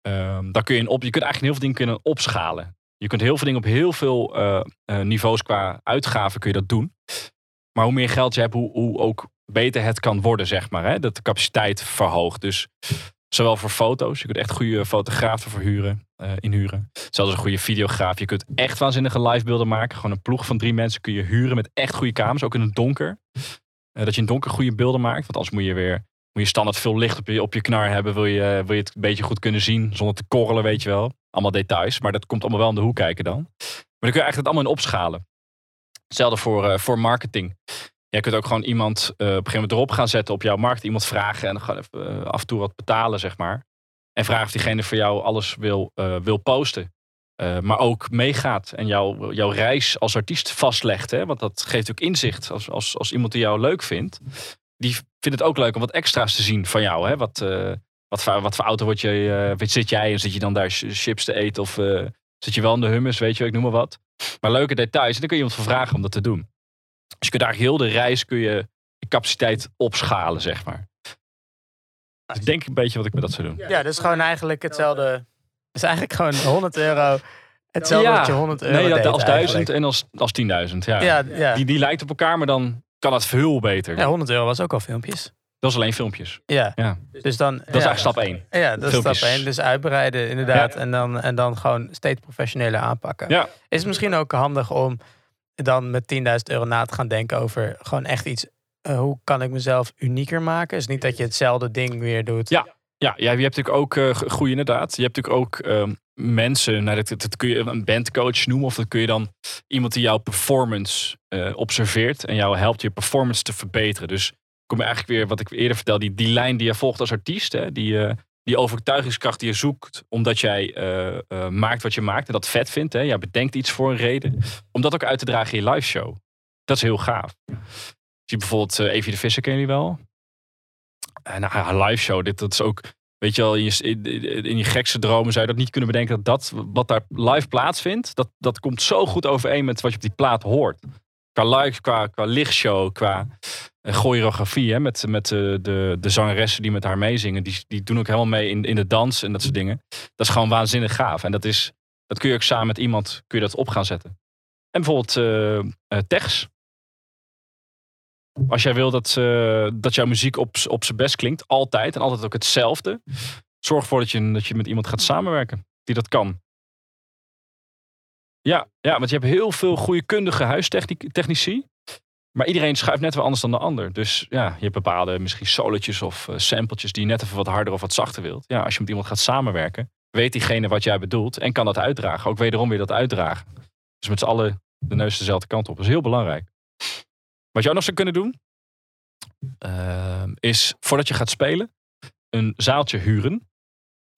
Ehm, daar kun je, op, je kunt eigenlijk heel veel dingen kunnen opschalen. Je kunt heel veel dingen op heel veel niveaus qua uitgaven kun je dat doen. Maar hoe meer geld je hebt, hoe, hoe ook beter het kan worden, zeg maar. Hè? Dat de capaciteit verhoogt. Dus zowel voor foto's, je kunt echt goede fotografen verhuren, uh, inhuren. Zelfs een goede videograaf. Je kunt echt waanzinnige livebeelden maken. Gewoon een ploeg van drie mensen kun je huren met echt goede camera's, ook in het donker. Uh, dat je in donker goede beelden maakt. Want anders moet je weer moet je standaard veel licht op je, op je knar hebben. Wil je, wil je het een beetje goed kunnen zien zonder te korrelen, weet je wel. Allemaal details, maar dat komt allemaal wel in de hoek kijken dan. Maar dan kun je eigenlijk het allemaal in opschalen. Hetzelfde voor, uh, voor marketing. Jij kunt ook gewoon iemand uh, op een gegeven moment erop gaan zetten op jouw markt. Iemand vragen en dan even, uh, af en toe wat betalen, zeg maar. En vragen of diegene voor jou alles wil, uh, wil posten. maar ook meegaat en jou, jouw reis als artiest vastlegt. Hè? Want dat geeft ook inzicht. Als, als, als iemand die jou leuk vindt, die vindt het ook leuk om wat extra's te zien van jou. Hè? Wat, wat, voor, wat voor auto word je, zit jij en zit je dan daar chips te eten? Of zit je wel in de hummus, weet je, ik noem maar wat. Maar leuke details. En dan kun je iemand voor vragen om dat te doen. Dus je kunt daar heel de reis kun je de capaciteit opschalen, zeg maar. Dus denk ik een beetje wat ik met dat zou doen. Ja, dus gewoon eigenlijk hetzelfde. Het is eigenlijk gewoon 100 euro. Hetzelfde ja, wat je 100 euro Nee, dat als 1000 en als, als 10.000. Ja. Ja, ja. Die, die lijkt op elkaar, maar dan kan het veel beter. Ja, 100 euro was ook al filmpjes. Dat is alleen filmpjes. Ja. ja. Dus dan, dat is eigenlijk stap 1. Ja, dat filmpjes. is stap 1. Dus uitbreiden inderdaad. En, dan, en dan gewoon steeds professioneler aanpakken. Ja. Is het misschien ook handig om dan met 10.000 euro na te gaan denken over gewoon echt iets. Uh, hoe kan ik mezelf unieker maken? Is niet dat je hetzelfde ding weer doet. Ja, ja, ja je hebt natuurlijk ook uh, groei inderdaad. Je hebt natuurlijk ook uh, mensen, nou, dat, dat, kun je een bandcoach noemen. Of dat kun je dan iemand die jouw performance uh, observeert. En jou helpt je performance te verbeteren. Dus kom je eigenlijk weer, wat ik eerder vertelde, die, die lijn die je volgt als artiest. Hè, die, die overtuigingskracht die je zoekt, omdat jij uh, uh, maakt wat je maakt en dat vet vindt. Hè? Jij bedenkt iets voor een reden. Om dat ook uit te dragen in je live show. Dat is heel gaaf. Zie bijvoorbeeld uh, Evie de Visser, ken je wel? Uh, nou, haar live show, dit, dat is ook... Weet je wel, in je, in, in gekste dromen zou je dat niet kunnen bedenken. Dat dat wat daar live plaatsvindt, dat, dat komt zo goed overeen met wat je op die plaat hoort. Qua live, qua, qua lichtshow, qua choreografie hè, met, met de, de, de zangeressen die met haar meezingen. Die, die doen ook helemaal mee in, in de dans en dat soort dingen. Dat is gewoon waanzinnig gaaf. En dat, is, dat kun je ook samen met iemand kun je dat op gaan zetten. En bijvoorbeeld uh. Als jij wil dat, dat jouw muziek op, op zijn best klinkt, altijd en altijd ook hetzelfde. Zorg ervoor dat je, dat je met iemand gaat samenwerken die dat kan. Ja, ja, want je hebt heel veel goede kundige huistechnici. Maar iedereen schuift net wel anders dan de ander. Dus ja, je hebt bepaalde misschien solotjes of uh, sampletjes die net even wat harder of wat zachter wilt. Ja, als je met iemand gaat samenwerken, weet diegene wat jij bedoelt en kan dat uitdragen. Ook wederom weer dat uitdragen. Dus met z'n allen de neus dezelfde kant op. Dat is heel belangrijk. Wat je ook nog zou kunnen doen, uh, is voordat je gaat spelen, een zaaltje huren.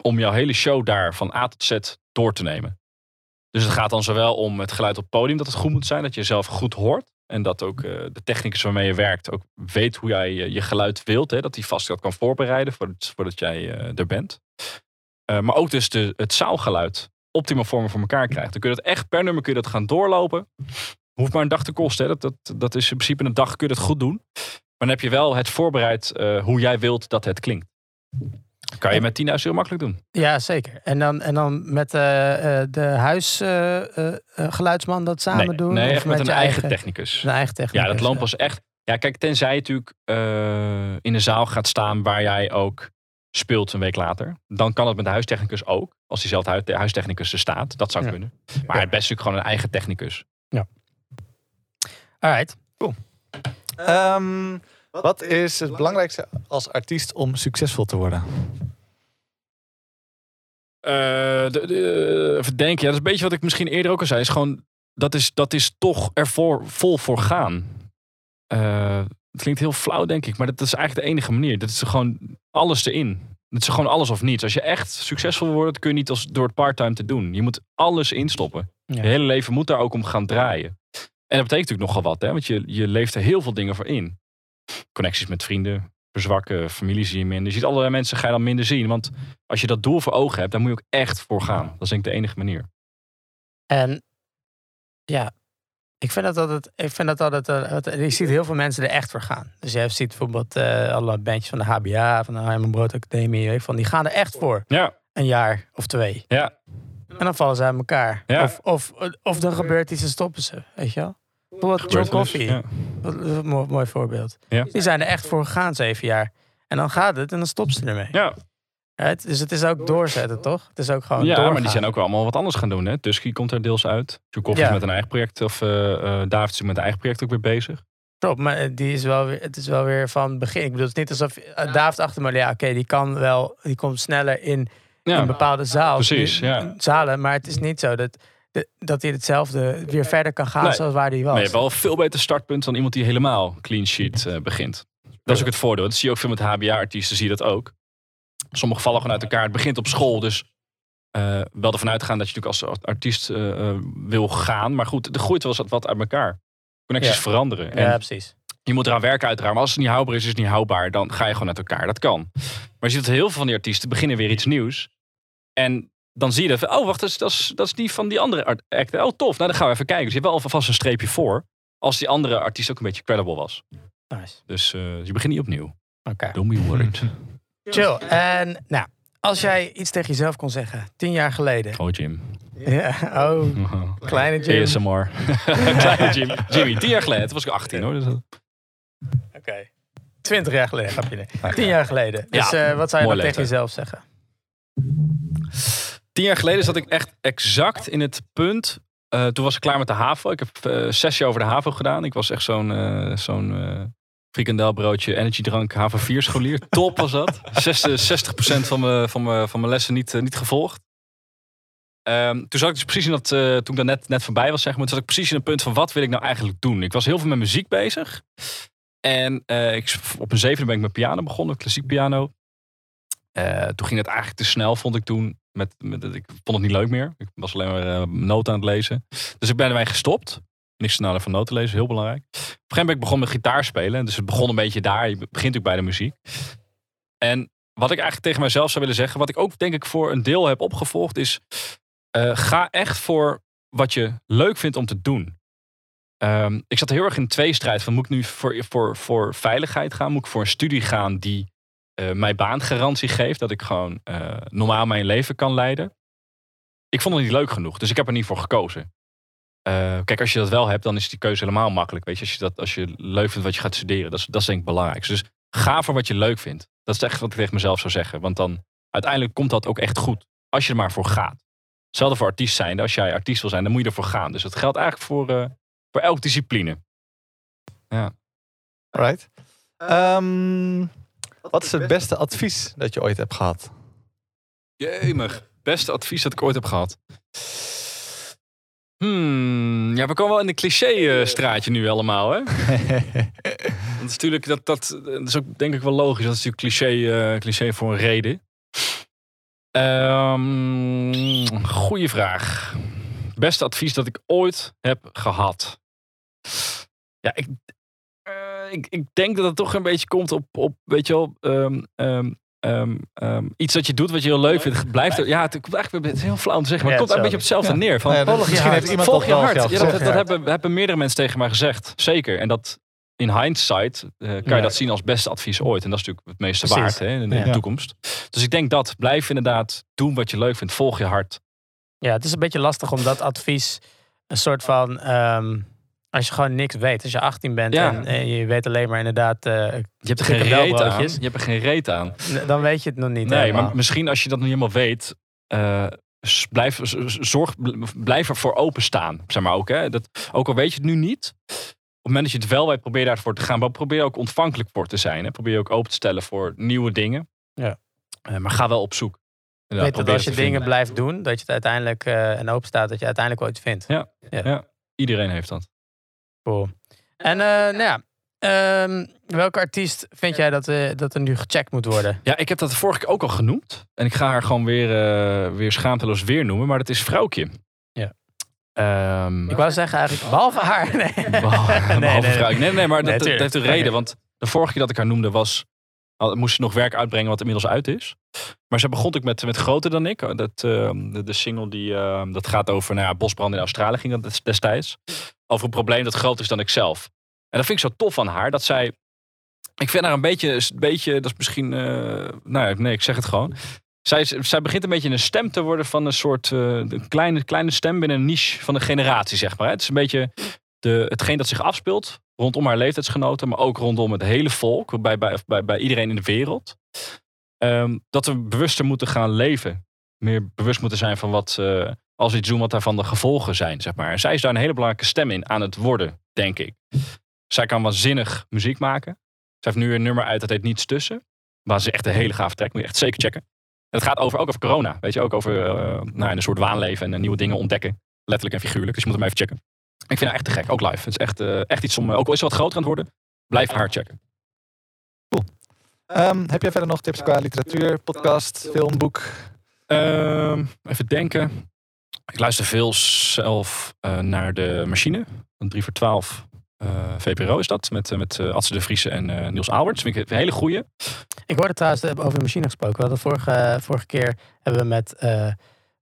Om jouw hele show daar van A tot Z door te nemen. Dus het gaat dan zowel om het geluid op podium, dat het goed moet zijn, dat je jezelf goed hoort. En dat ook uh, de technicus waarmee je werkt ook weet hoe jij je geluid wilt. Hè, dat hij vast dat kan voorbereiden voordat, voordat jij uh, er bent. Maar ook dus de, het zaalgeluid optimaal vormen voor elkaar krijgt. Dan kun je dat echt per nummer kun je dat gaan doorlopen. Hoeft maar een dag te kosten. Hè. Dat, dat, dat is in principe een dag kun je dat goed doen. Maar dan heb je wel het voorbereid hoe jij wilt dat het klinkt. Kan je met 10.000 heel makkelijk doen. Ja, zeker. En dan, en dan met uh, de huisgeluidsman uh, dat samen nee, doen? Nee, of met, met een eigen, eigen, technicus. Een eigen technicus. Ja, dat loopt pas echt... Ja, kijk, tenzij je natuurlijk in een zaal gaat staan waar jij ook speelt een week later. Dan kan het met de huistechnicus ook. Als diezelfde hu- huistechnicus er staat. Dat zou Ja. kunnen. Maar het beste is natuurlijk gewoon een eigen technicus. Alright. Ehm, wat is het belangrijkste als artiest om succesvol te worden? Eh, de, de, even denken. Ja, dat is een beetje wat ik misschien eerder ook al zei. Is gewoon, dat, is, dat is toch ervoor vol voor gaan. Eh, het klinkt heel flauw, denk ik. Maar dat is eigenlijk de enige manier. Dat is gewoon alles erin. Het is gewoon alles of niets. Als je echt succesvol wordt, dat kun je niet als, door het parttime te doen. Je moet alles instoppen. Ja. Je hele leven moet daar ook om gaan draaien. En dat betekent natuurlijk nogal wat. Hè? Want je, je leeft er heel veel dingen voor in. Connecties met vrienden, verzwakken, familie zie je minder. Je ziet allerlei mensen ga je dan minder zien. Want als je dat doel voor ogen hebt, dan moet je ook echt voor gaan. Dat is denk ik de enige manier. En ja, ik vind dat altijd. Ik vind dat altijd wat- je ziet heel veel mensen er echt voor gaan. Dus je ziet bijvoorbeeld eh, alle bandjes van de HBA, van de Harman Brood Academie, van, die gaan er echt voor. Ja, Een jaar of twee. ja. En dan vallen ze uit elkaar. Ja. Of, of, of dan gebeurt iets en stoppen ze. Weet je wel? Bijvoorbeeld John Coffee. ja. Dat is een mooi, mooi voorbeeld. Ja. Die zijn er echt voor gegaan, zeven jaar. En dan gaat het en dan stoppen ze ermee. Ja, Right? Dus het is ook doorzetten, toch? Het is ook gewoon ja doorgaan. maar die zijn ook wel allemaal wat anders gaan doen. Hè? Tusky komt er deels uit. Tchaikovsky Ja. is met een eigen project. Of eh eh David is met een eigen project ook weer bezig. Klopt, maar eh, die is wel weer, het is wel weer van het begin. Ik bedoel, het is niet alsof eh, David Achterman, ja, oké, die kan wel, die komt sneller in Ja, een bepaalde zaal. precies, Die- ja. Zalen, maar het is niet zo dat, de- dat hij hetzelfde weer verder kan gaan Nee. zoals waar hij was. Maar je hebt wel een veel beter startpunt dan iemand die helemaal clean sheet eh, begint. Dat is ook het voordeel. Dat zie je ook veel met HBA-artiesten, zie je dat ook. Sommige vallen gewoon uit elkaar. Het begint op school, dus eh, wel ervan uitgaan dat je natuurlijk als artiest eh, wil gaan. Maar goed, er groeit wel eens wat- wat uit elkaar. Connecties Ja. veranderen. En ja, precies. je moet eraan werken uiteraard. Maar als het niet houdbaar is, is het niet houdbaar. Dan ga je gewoon uit elkaar. Dat kan. Maar je ziet dat heel veel van die artiesten beginnen weer iets nieuws. En dan zie je dat, oh wacht, dat is, dat is, dat is die van die andere art- act. Oh tof, nou dan gaan we even kijken. Dus je hebt wel alvast een streepje voor. Als die andere artiest ook een beetje credible was. Nice. Dus eh, je begint niet opnieuw. Oké. Don't be worried. Chill. En nou, als jij iets tegen jezelf kon zeggen, tien jaar geleden. Oh Jim. Ja, [LAUGHS] oh, [LAUGHS] kleine Jim. ASMR. [LAUGHS] Kleine Jim. Jimmy, tien jaar geleden. Toen was ik 18 hoor. Dus dat- Oké. Twintig jaar geleden, grapje. Tien jaar geleden. Dus Ja, eh, wat zou je dan tegen jezelf zeggen? Tien jaar geleden zat ik echt exact in het punt. eh, toen was ik klaar met de HAVO. Ik heb eh, zes jaar over de HAVO gedaan. Ik was echt zo'n eh zo'n frikandelbroodje, energiedrank, HAVO 4 scholier. Top was dat. [LAUGHS] 60, 60% van mijn, van mijn, van mijn lessen niet, niet gevolgd. Ehm, toen zat ik dus precies in dat, toen ik dan net, net voorbij was, zeg maar, toen zat ik precies in een punt van wat wil ik nou eigenlijk doen? Ik was heel veel met muziek bezig. En ik, op een zevende ben ik met piano begonnen, klassiek piano. Eh, toen ging het eigenlijk te snel, vond ik toen. Met, met, ik vond het niet leuk meer. Ik was alleen maar eh, noten aan het lezen. Dus ik ben ermee gestopt. Niks sneller van noten lezen, heel belangrijk. Op een gegeven moment ben ik met gitaar spelen. Dus het begon een beetje daar. Je begint natuurlijk bij de muziek. En wat ik eigenlijk tegen mezelf zou willen zeggen, wat ik ook denk ik voor een deel heb opgevolgd, is eh, ga echt voor wat je leuk vindt om te doen. Ehm, ik zat heel erg in een tweestrijd van moet ik nu voor, voor, voor veiligheid gaan? Moet ik voor een studie gaan die eh, mij baangarantie geeft, dat ik gewoon eh, normaal mijn leven kan leiden? Ik vond het niet leuk genoeg, dus ik heb er niet voor gekozen. Eh, kijk, als je dat wel hebt, dan is die keuze helemaal makkelijk. Weet je, als je, dat, als je leuk vindt wat je gaat studeren, dat is, dat denk ik belangrijk. Dus ga voor wat je leuk vindt. Dat is echt wat ik tegen mezelf zou zeggen. Want dan uiteindelijk komt dat ook echt goed. Als je er maar voor gaat. Hetzelfde voor artiest zijn. Als jij artiest wil zijn, dan moet je ervoor gaan. Dus dat geldt eigenlijk voor, eh, voor elke discipline. Alright. Ehm, wat is het beste advies dat je ooit hebt gehad? Jemig. Beste advies dat ik ooit heb gehad. Hmm, ja, we komen wel in de cliché-straatje nu allemaal, hè? [LAUGHS] Dat is natuurlijk, dat, dat, dat is ook denk ik wel logisch. Dat is natuurlijk cliché, eh, cliché voor een reden. Ehm goeie vraag. Beste advies dat ik ooit heb gehad. Ja, ik, ik, ik denk dat het toch een beetje komt op, op weet je wel, ehm, ehm, ehm, iets dat je doet wat je heel leuk vindt. Blijft er, ja, het komt eigenlijk het is heel flauw om te zeggen, maar het komt een beetje op hetzelfde neer. Van, ja, volg je misschien hart. heeft iemand Volg dat je wel hart. Ja, dat hebben, hebben meerdere mensen tegen mij gezegd. Zeker. En dat in hindsight eh, kan je Ja. dat zien als beste advies ooit. En dat is natuurlijk het meeste Precies. waard hè, in de Ja. toekomst. Dus ik denk dat. Blijf inderdaad doen wat je leuk vindt. Volg je hart. Ja, het is een beetje lastig om dat advies een soort van. ehm, Als je gewoon niks weet. Als je 18 bent Ja. en, en je weet alleen maar inderdaad... eh, Je hebt er geen reet aan. Je hebt er geen reet aan. dan weet je het nog niet Nee, helemaal. maar misschien als je dat nog niet helemaal weet, eh, blijf, zorg, blijf ervoor openstaan. Zeg maar ook, hè? Dat, ook al weet je het nu niet, op het moment dat je het wel weet, probeer daarvoor te gaan. Maar probeer ook ontvankelijk voor te zijn. Hè? Probeer je ook open te stellen voor nieuwe dingen. Ja. Eh, maar ga wel op zoek. Weet dat als je dingen vinden. blijft doen, dat je het uiteindelijk en open staat, dat je uiteindelijk iets vindt. Iedereen heeft dat. Cool. En eh, nou ja, ehm, welke artiest vind jij dat, eh, dat er nu gecheckt moet worden? Ja, ik heb dat de vorige keer ook al genoemd. En ik ga haar gewoon weer, eh, weer schaamteloos weer noemen. Maar dat is Vrouwtje. Ja. Ehm, Ik wou zeggen eigenlijk, behalve haar. Nee. Behalve [LAUGHS] nee, nee. Nee, nee, maar Nee, dat, dat heeft een reden. Want de vorige keer dat ik haar noemde was... moest ze nog werk uitbrengen wat inmiddels uit is. Maar ze begon ook met, met Groter dan ik. Dat, ehm, de, single die, ehm, dat gaat over nou ja, bosbranden in Australië ging dat des- destijds. Over een probleem dat groter is dan ik zelf. En dat vind ik zo tof van haar. Dat zij... Ik vind haar een beetje, een beetje dat is misschien... eh, nou ja, nee, ik zeg het gewoon. Zij, zij begint een beetje een stem te worden van een soort eh, een kleine, kleine stem binnen een niche van een generatie, zeg maar. Het is een beetje de, hetgeen dat zich afspeelt rondom haar leeftijdsgenoten, maar ook rondom het hele volk, bij, bij, bij, bij iedereen in de wereld. Ehm, dat we bewuster moeten gaan leven. Meer bewust moeten zijn van wat, eh, als iets doen, wat daarvan de gevolgen zijn, zeg maar. En zij is daar een hele belangrijke stem in aan het worden, denk ik. Zij kan waanzinnig muziek maken. Ze heeft nu een nummer uit, dat heet Niets Tussen. Waar ze echt een hele gave track, moet je echt zeker checken. En het gaat over, ook over corona, weet je, ook over eh, nou, een soort waanleven en eh, nieuwe dingen ontdekken. Letterlijk en figuurlijk, dus je moet hem even checken. Ik vind haar echt te gek, ook live. Het is echt, eh, echt iets om, ook al is ze wat groter aan het worden, blijf haar checken. Ehm, heb jij verder nog tips qua literatuur, podcast, film, boek? Ehm, even denken. Ik luister veel zelf eh, naar de machine. Van 3 voor 12 eh, VPRO is dat. Met, eh, met eh, Adse de Vriese en eh, Niels Alberts. Vind ik een hele goeie. Ik hoorde trouwens eh, over de machine gesproken. We hadden vorige, vorige keer hebben we met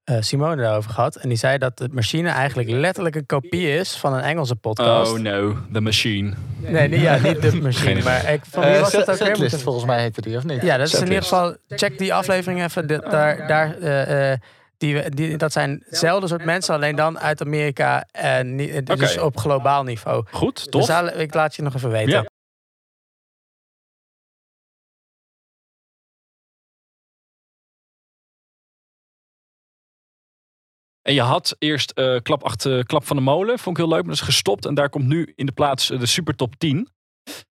eh, Simone daarover gehad. En die zei dat de machine eigenlijk letterlijk een kopie is van een Engelse podcast. Oh no, The Machine. Nee, niet, ja, niet de [LAUGHS] Geen machine. Maar ik, van wie Eh, was dat ook weer? Moeten- volgens mij heette die, of niet? Ja, dat is in ieder geval. Check die aflevering even. Dit- daar, daar, eh, eh, die, die, dat zijn hetzelfde soort mensen, alleen dan uit Amerika. En niet, dus op globaal niveau. Goed, Dus tof. ik laat je nog even weten. Ja. En je had eerst eh, klap, achter, klap van de molen. Vond ik heel leuk, maar dat is gestopt. En daar komt nu in de plaats eh, de Super Top 10.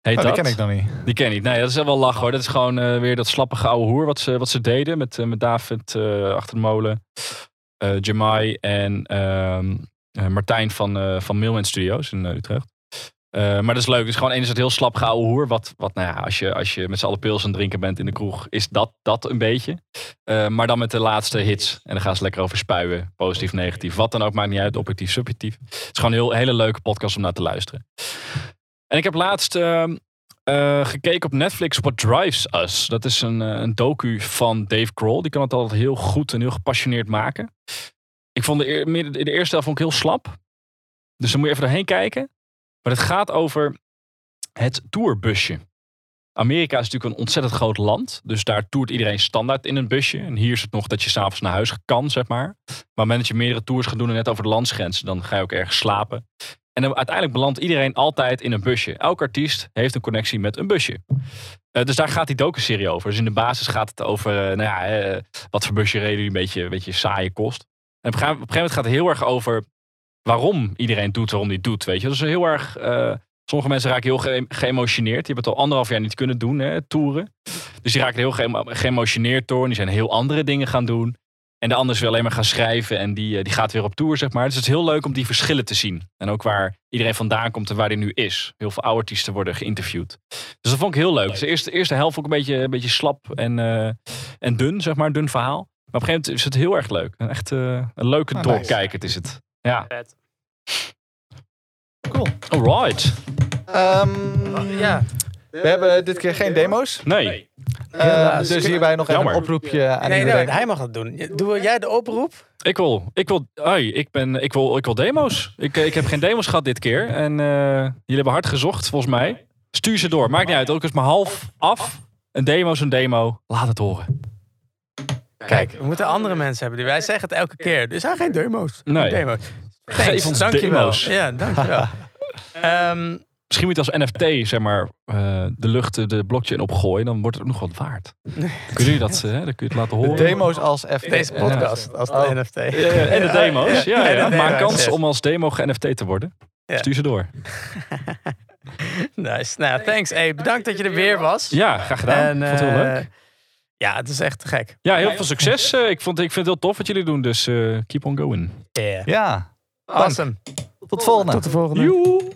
Heet Oh, dat. die ken ik nog niet. Die ken ik niet. Nee, dat is wel lachen hoor. Dat is gewoon eh, weer dat slappige oude hoer wat ze, wat ze deden. Met, met David achter de molen. Jamai en ehm, eh, Martijn van, van Mailman Studios in Utrecht. Eh, maar dat is leuk. Het is gewoon enerzijds heel slap oude hoer. Wat, wat nou ja, als je, als je met z'n allen pils aan drinken bent in de kroeg, is dat, dat een beetje. Eh, maar dan met de laatste hits. En dan gaan ze lekker over spuien. Positief, negatief. Wat dan ook, maakt niet uit. Objectief, subjectief. Het is gewoon een heel, hele leuke podcast om naar te luisteren. En ik heb laatst ehm, eh, gekeken op Netflix What Drives Us. Dat is een, een docu van Dave Grohl. Die kan het altijd heel goed en heel gepassioneerd maken. Ik vond de, de eerste helft vond ik heel slap. Dus dan moet je even doorheen kijken. Maar het gaat over het tourbusje. Amerika is natuurlijk een ontzettend groot land. Dus daar toert iedereen standaard in een busje. En hier is het nog dat je s'avonds naar huis kan, zeg maar. Maar moment dat je meerdere tours gaat doen en net over de landsgrenzen, dan ga je ook ergens slapen. En uiteindelijk belandt iedereen altijd in een busje. Elk artiest heeft een connectie met een busje. Eh, dus daar gaat die docu-serie over. Dus in de basis gaat het over eh, nou ja, eh, wat voor busje reden die een beetje, een beetje saaie kost. En op een gegeven moment gaat het heel erg over waarom iedereen doet waarom die doet. Weet je, dat is heel erg. eh, sommige mensen raken heel ge- geëmotioneerd. Die hebben het al anderhalf jaar niet kunnen doen, hè, toeren. Dus die raken heel ge- geëmotioneerd door. En die zijn heel andere dingen gaan doen. En de ander is weer alleen maar gaan schrijven. En die, eh, die gaat weer op tour, zeg maar. Dus het is heel leuk om die verschillen te zien. En ook waar iedereen vandaan komt en waar hij nu is. Heel veel oude artiesten worden geïnterviewd. Dus dat vond ik heel leuk. Dus de eerste, eerste helft vond ik een beetje, een beetje slap en, eh, en dun, zeg maar. Dun verhaal. Maar op een gegeven moment is het heel erg leuk. Echt een leuke Ah, nice. doorkijker is het. Ja. Vet. Cool. Alright. Ehm, Ja. We hebben dit keer geen demo's. Nee. Eh, Helaas. dus hierbij nog even Jammer. een oproepje aan Nee, iedereen. nee, hij mag dat doen. Doe jij de oproep? Ik wil, ik wil, hey, ik ben, ik wil, ik wil demo's. Ik, eh, ik heb geen demo's gehad dit keer. En eh, jullie hebben hard gezocht, volgens mij. Stuur ze door. Maakt niet uit. Ook is maar half af. Een demo is een demo. Laat het horen. Kijk, we moeten andere mensen hebben. Die, wij zeggen het elke keer. Er zijn geen demo's. Nee. Demo's. Geef ons dankjewel. demo's. Ja, dankjewel. [LAUGHS] Ehm, Misschien moet je als NFT, zeg maar, uh, de lucht, de blockchain opgooien. Dan wordt het ook nog wat waard. Kunnen jullie dat, hè? dan kun je het laten horen. De demo's als FT. Deze podcast als de Oh. NFT. Ja, ja, en de demo's. Ja, ja. de Maak kans om als demo ge-NFT te worden. Ja. Stuur ze door. [LAUGHS] Nice. Nou, thanks. Hey, bedankt dat je er weer was. Ja, graag gedaan. En, vond het heel eh, leuk. Ja, het is echt te gek. Ja, heel veel succes. Eh, ik, vond, ik vind het heel tof wat jullie doen. Dus eh, keep on going. Yeah. Ja, Awesome. tot volgende. Tot de volgende. Joe!